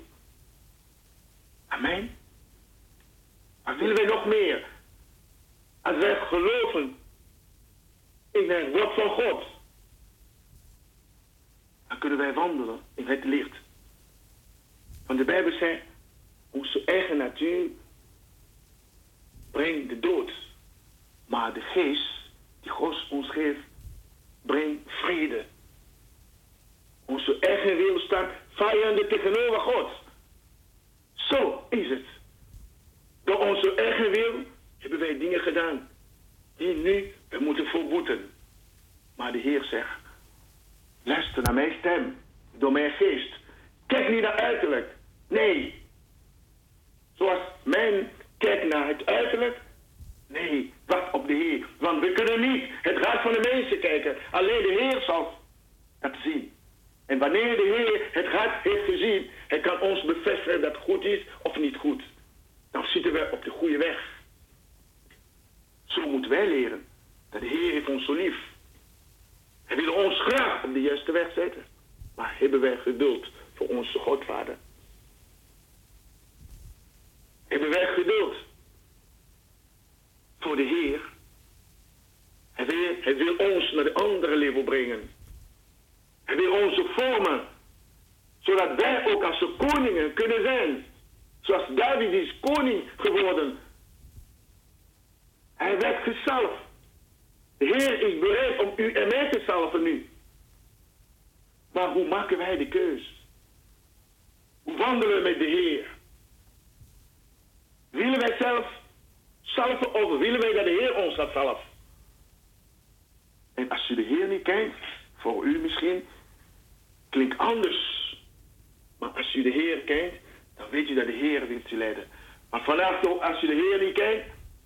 Amen. Maar willen wij nog meer? Als wij geloven in het woord van God, dan kunnen wij wandelen in het licht. Want de Bijbel zegt, onze eigen natuur brengt de dood. Maar de geest die God ons geeft, brengt vrede. Onze eigen wil staat vijanden tegenover God. Zo is het. Door onze eigen wil hebben wij dingen gedaan die nu we moeten verboeten. Maar de Heer zegt, luister naar mijn stem, door mijn geest. Kijk niet naar uiterlijk. Nee. Zoals men kijkt naar het uiterlijk. Nee, wacht op de Heer. Want we kunnen niet het raad van de mensen kijken. Alleen de Heer zal dat zien. En wanneer de Heer het raad heeft gezien, hij kan ons bevestigen dat het goed is of niet goed. Dan zitten we op de goede weg. Zo moeten wij leren. Dat de Heer heeft ons zo lief. Hij wil ons graag op de juiste weg zetten. Maar hebben wij geduld voor onze Godvader? Hebben wij geduld voor de Heer? Hij wil, hij wil ons naar de andere level brengen. Hij wil ons vormen, zodat wij ook als koningen kunnen zijn. Zoals David is koning geworden. Hij werd gezalfd. De Heer is bereid om u en mij te salven nu. Maar hoe maken wij de keus? Wandelen met de Heer? Willen wij zelf salven of willen wij dat de Heer ons gaat salven? En als u de Heer niet kent, voor u misschien, klinkt anders. Maar als u de Heer kent, dan weet u dat de Heer wil u leiden. Maar vandaag ook, als u de Heer niet kent,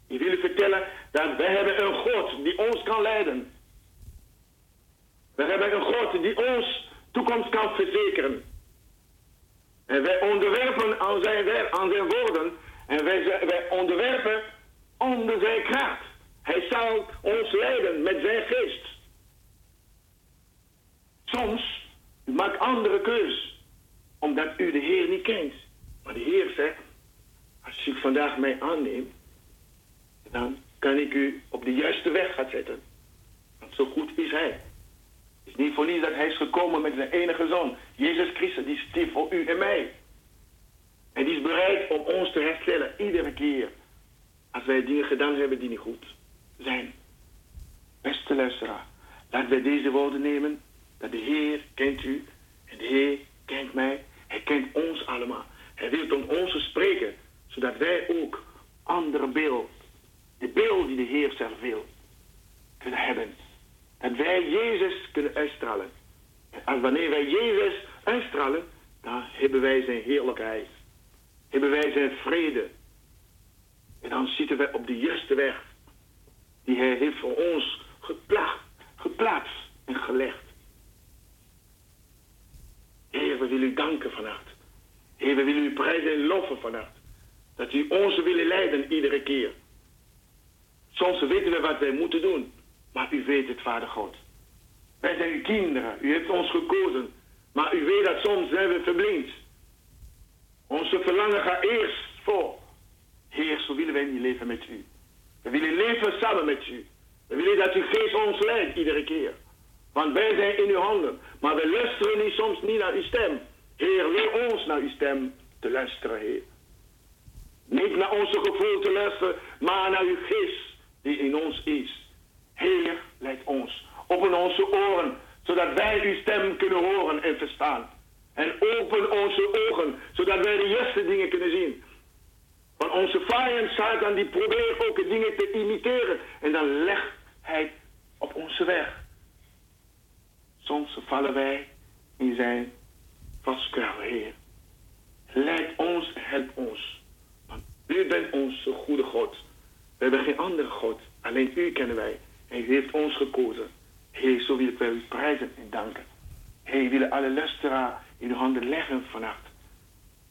ik wil vertellen dat wij hebben een God die ons kan leiden. We hebben een God die ons toekomst kan verzekeren. En wij onderwerpen aan zijn, aan zijn woorden. En wij, onderwerpen onder zijn kracht. Hij zal ons leiden met zijn geest. Soms maakt andere keus. Omdat u de Heer niet kent. Maar de Heer zegt, als u vandaag mij aanneemt, dan kan ik u op de juiste weg gaan zetten. Want zo goed is Hij. Het is niet voor niets dat Hij is gekomen met zijn enige zoon, Jezus Christus, die stierf voor u en mij. En die is bereid om ons te herstellen, iedere keer. Als wij dingen gedaan hebben die niet goed zijn. Beste luisteraar, laten wij deze woorden nemen. Dat de Heer kent u en de Heer kent mij. Hij kent ons allemaal. Hij wil tot ons spreken, zodat wij ook andere beeld, de beeld die de Heer zelf wil, kunnen hebben. Dat wij Jezus kunnen uitstralen. En wanneer wij Jezus uitstralen, dan hebben wij zijn heerlijkheid. Hebben wij zijn vrede. En dan zitten wij op de juiste weg. Die hij heeft voor ons geplaatst en gelegd. Heer, we willen u danken vannacht. Heer, we willen u prijzen en loven vannacht. Dat u ons willen leiden iedere keer. Soms weten we wat wij moeten doen. Maar u weet het, Vader God. Wij zijn uw kinderen. U heeft ons gekozen. Maar u weet dat soms zijn we verblind. Onze verlangen gaat eerst voor. Heer, zo willen wij niet leven met u. We willen leven samen met u. We willen dat uw geest ons leidt iedere keer. Want wij zijn in uw handen. Maar we luisteren niet, soms niet naar uw stem. Heer, leer ons naar uw stem te luisteren, Heer. Niet naar onze gevoel te luisteren, maar naar uw geest die in ons is. Heer, leid ons. Open onze oren, zodat wij uw stem kunnen horen en verstaan. En open onze ogen, zodat wij de juiste dingen kunnen zien. Want onze vijand Satan die probeert ook dingen te imiteren. En dan legt hij op onze weg. Soms vallen wij in zijn vastkuil, Heer. Leid ons, help ons. Want u bent onze goede God. We hebben geen andere God. Alleen u kennen wij. U heeft ons gekozen. Heer, zo wil ik u prijzen en danken. We willen alle luisteraar in uw handen leggen vannacht.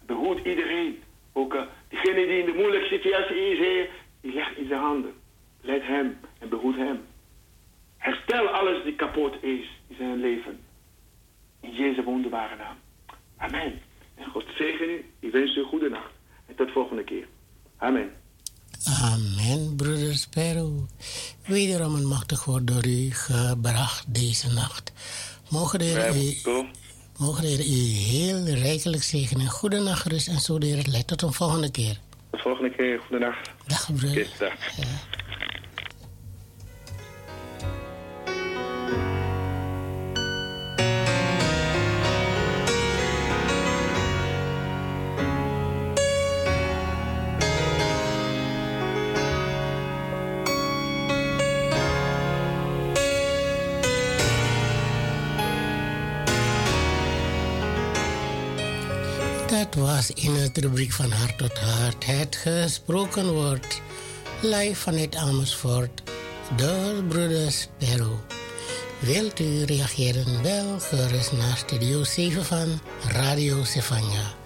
Behoed iedereen. Ook uh, diegene die in de moeilijke situatie is, Heer, die legt in zijn handen. Leid hem en behoed hem. Herstel alles die kapot is in zijn leven. In Jezus wonderbare naam. Amen. En God zegen u. Ik wens u een goede nacht. En tot volgende keer. Amen. Amen, broeder Sparrow. Wederom een machtig woord door u gebracht deze nacht. Mogen de Heer u, mogen de Heer u heel rijkelijk zegenen. Goede nacht, rust en zo de Heer Tot een volgende keer. Tot volgende keer. Goede nacht. Dag, broeder. Dag. Ja. Was in het rubriek van Hart tot Hart het gesproken woord. Live vanuit Amersfoort door broeders Perro. Wilt u reageren? Bel gerust naar Studio 7 van Radio Sefania.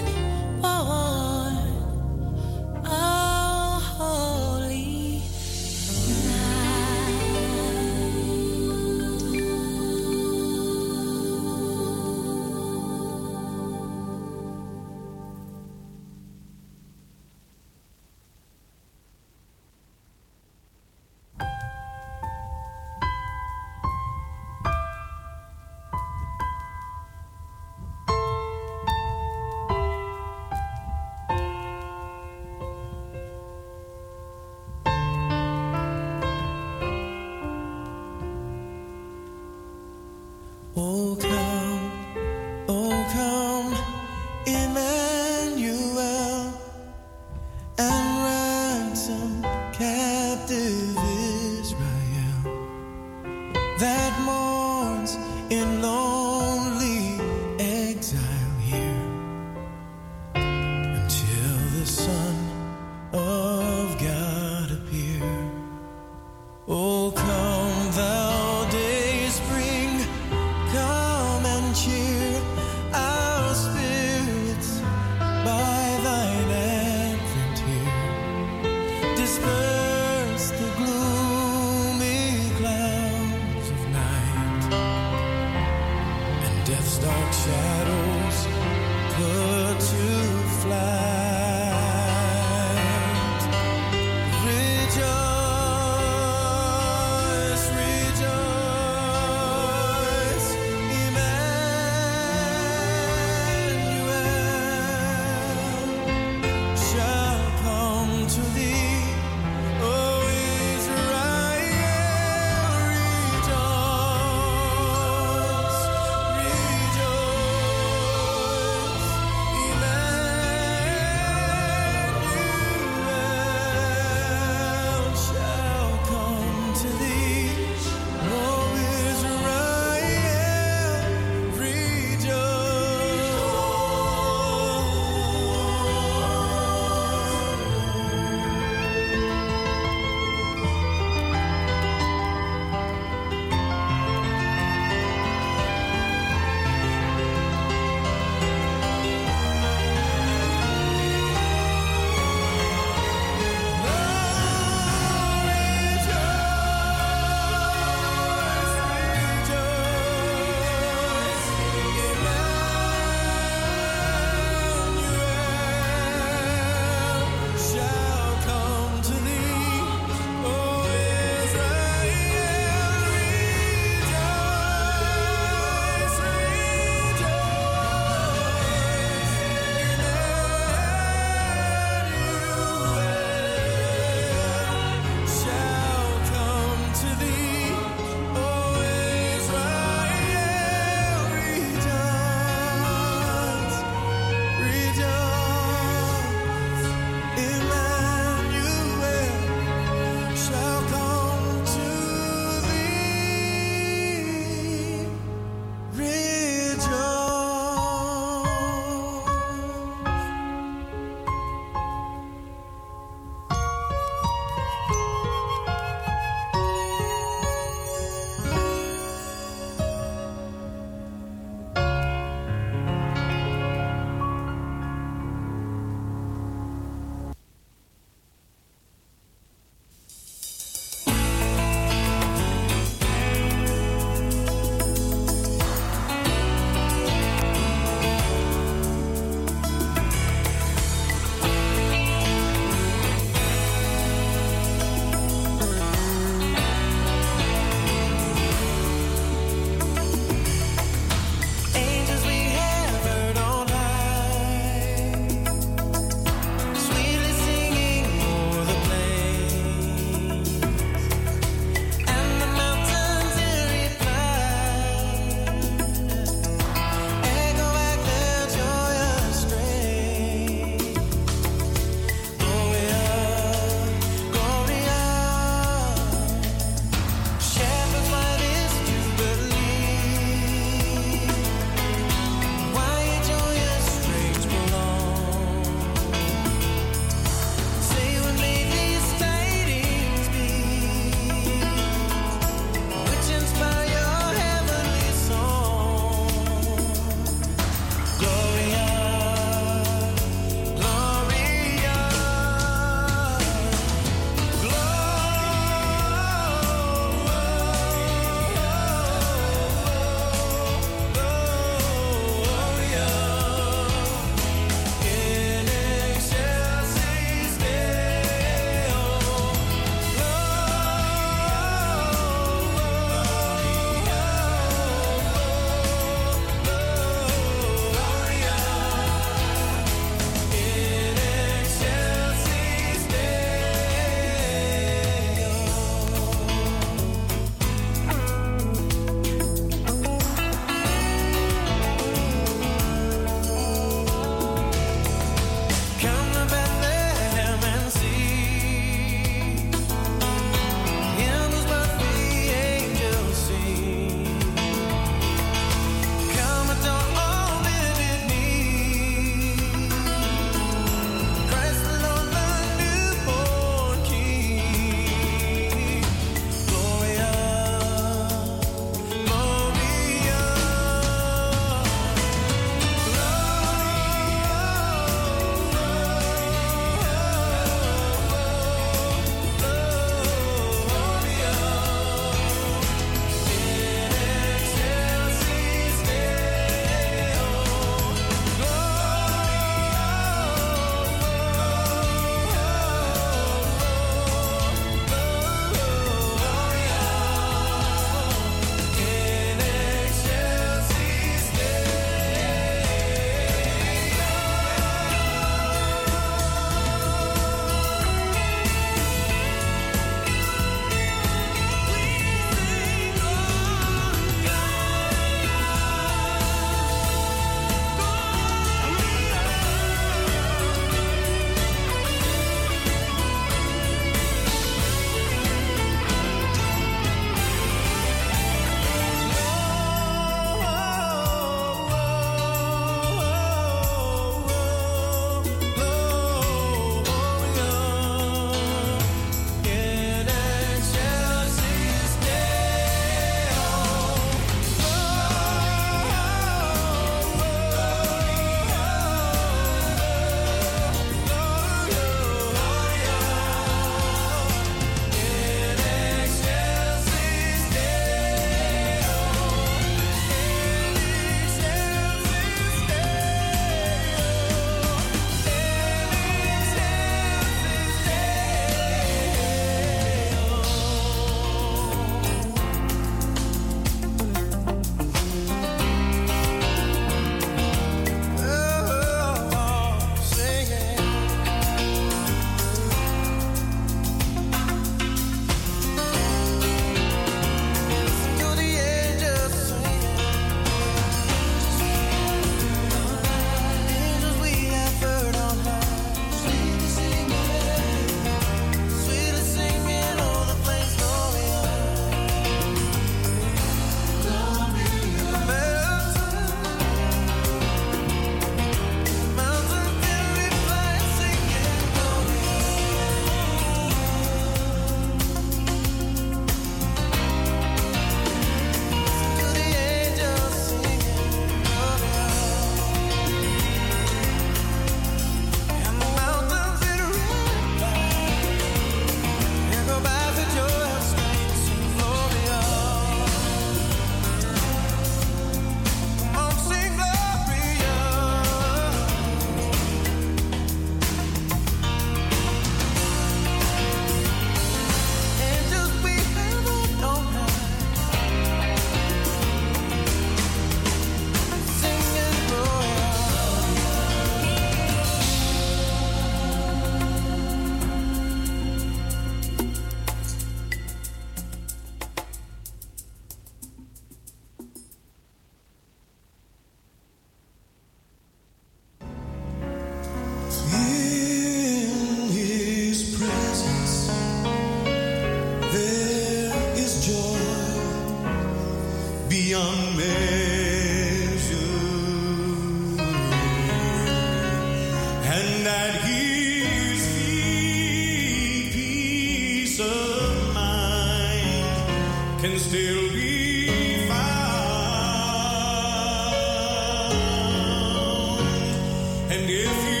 If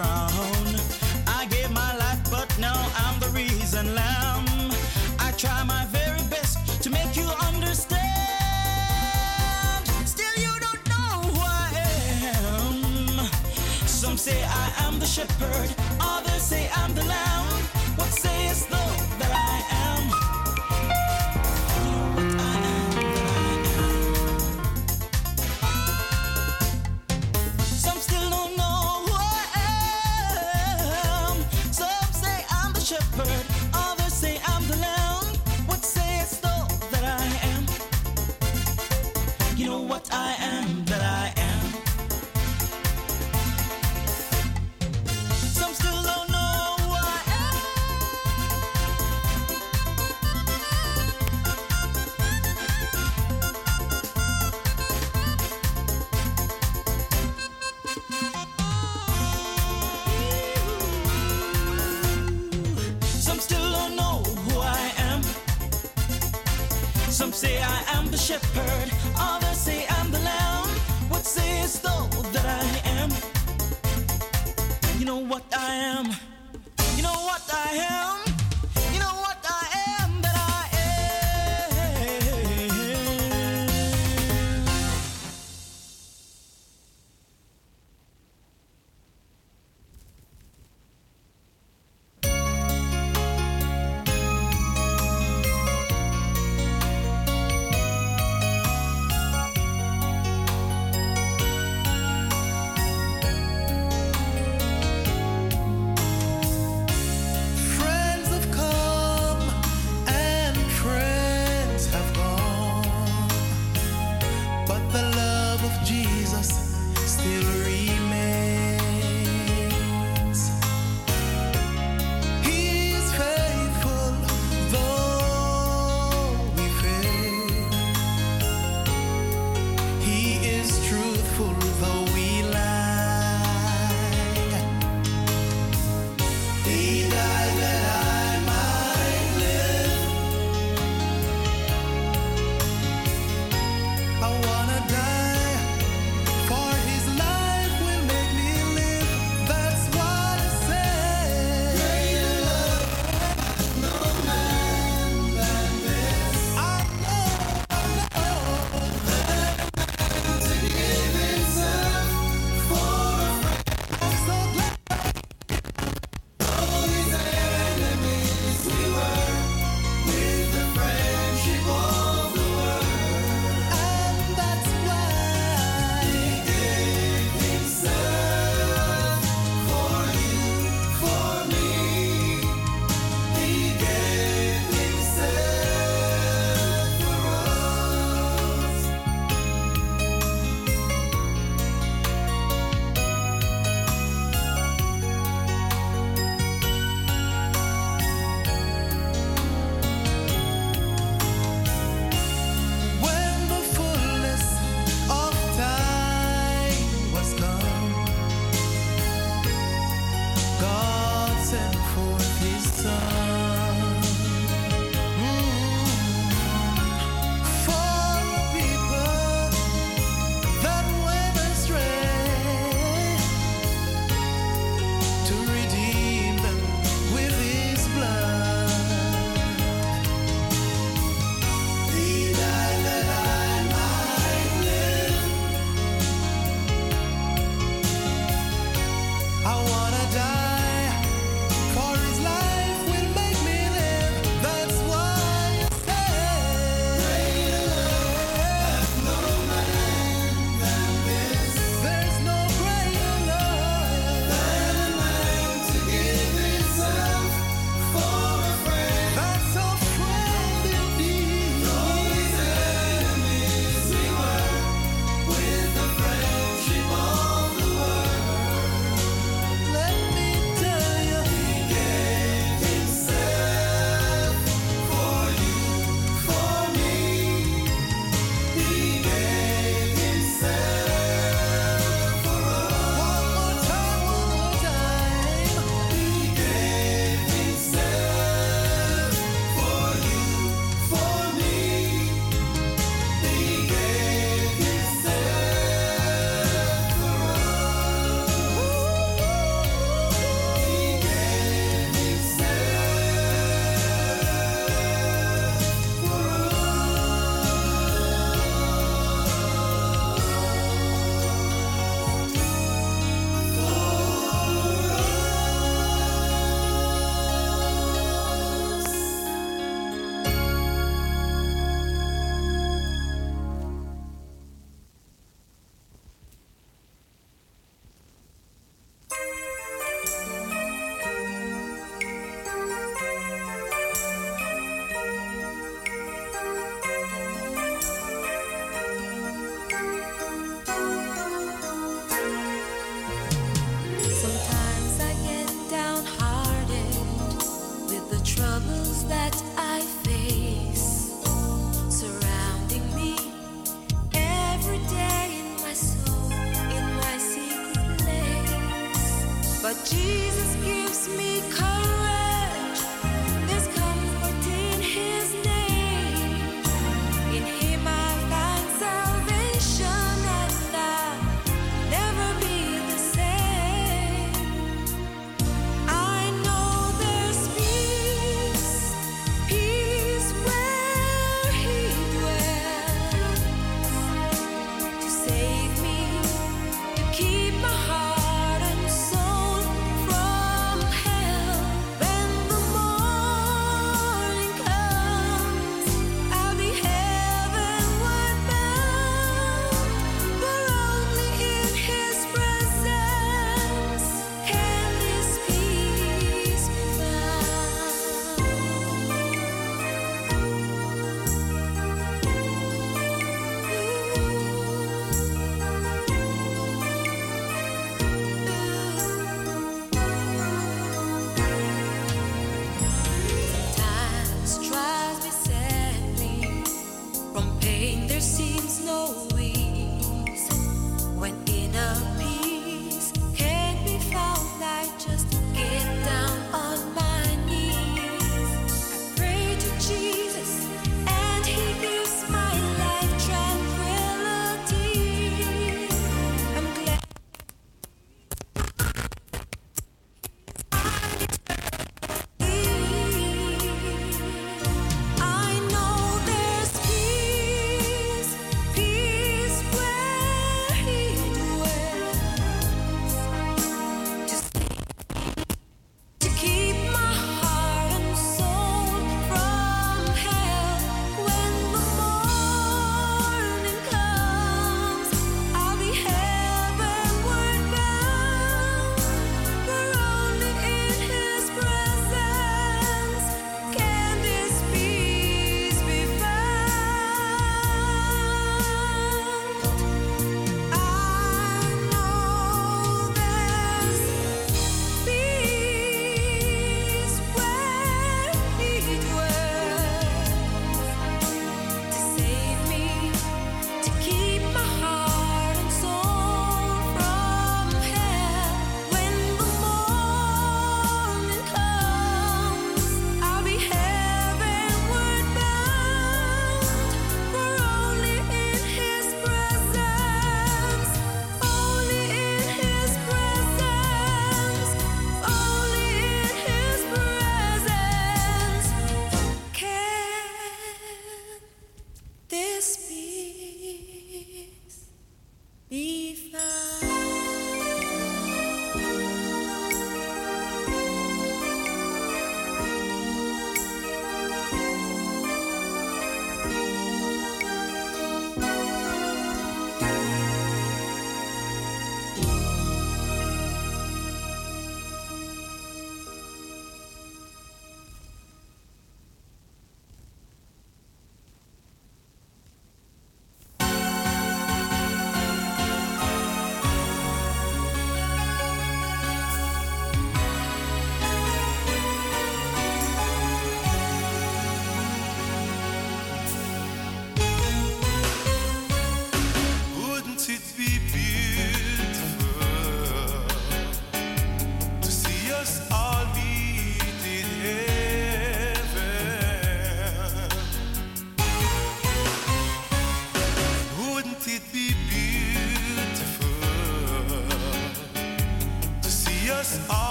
crown. I gave my life, but now I'm the reason lamb. I try my very best to make you understand. Still, you don't know who I am. Some say I am the shepherd, others say I'm the lamb.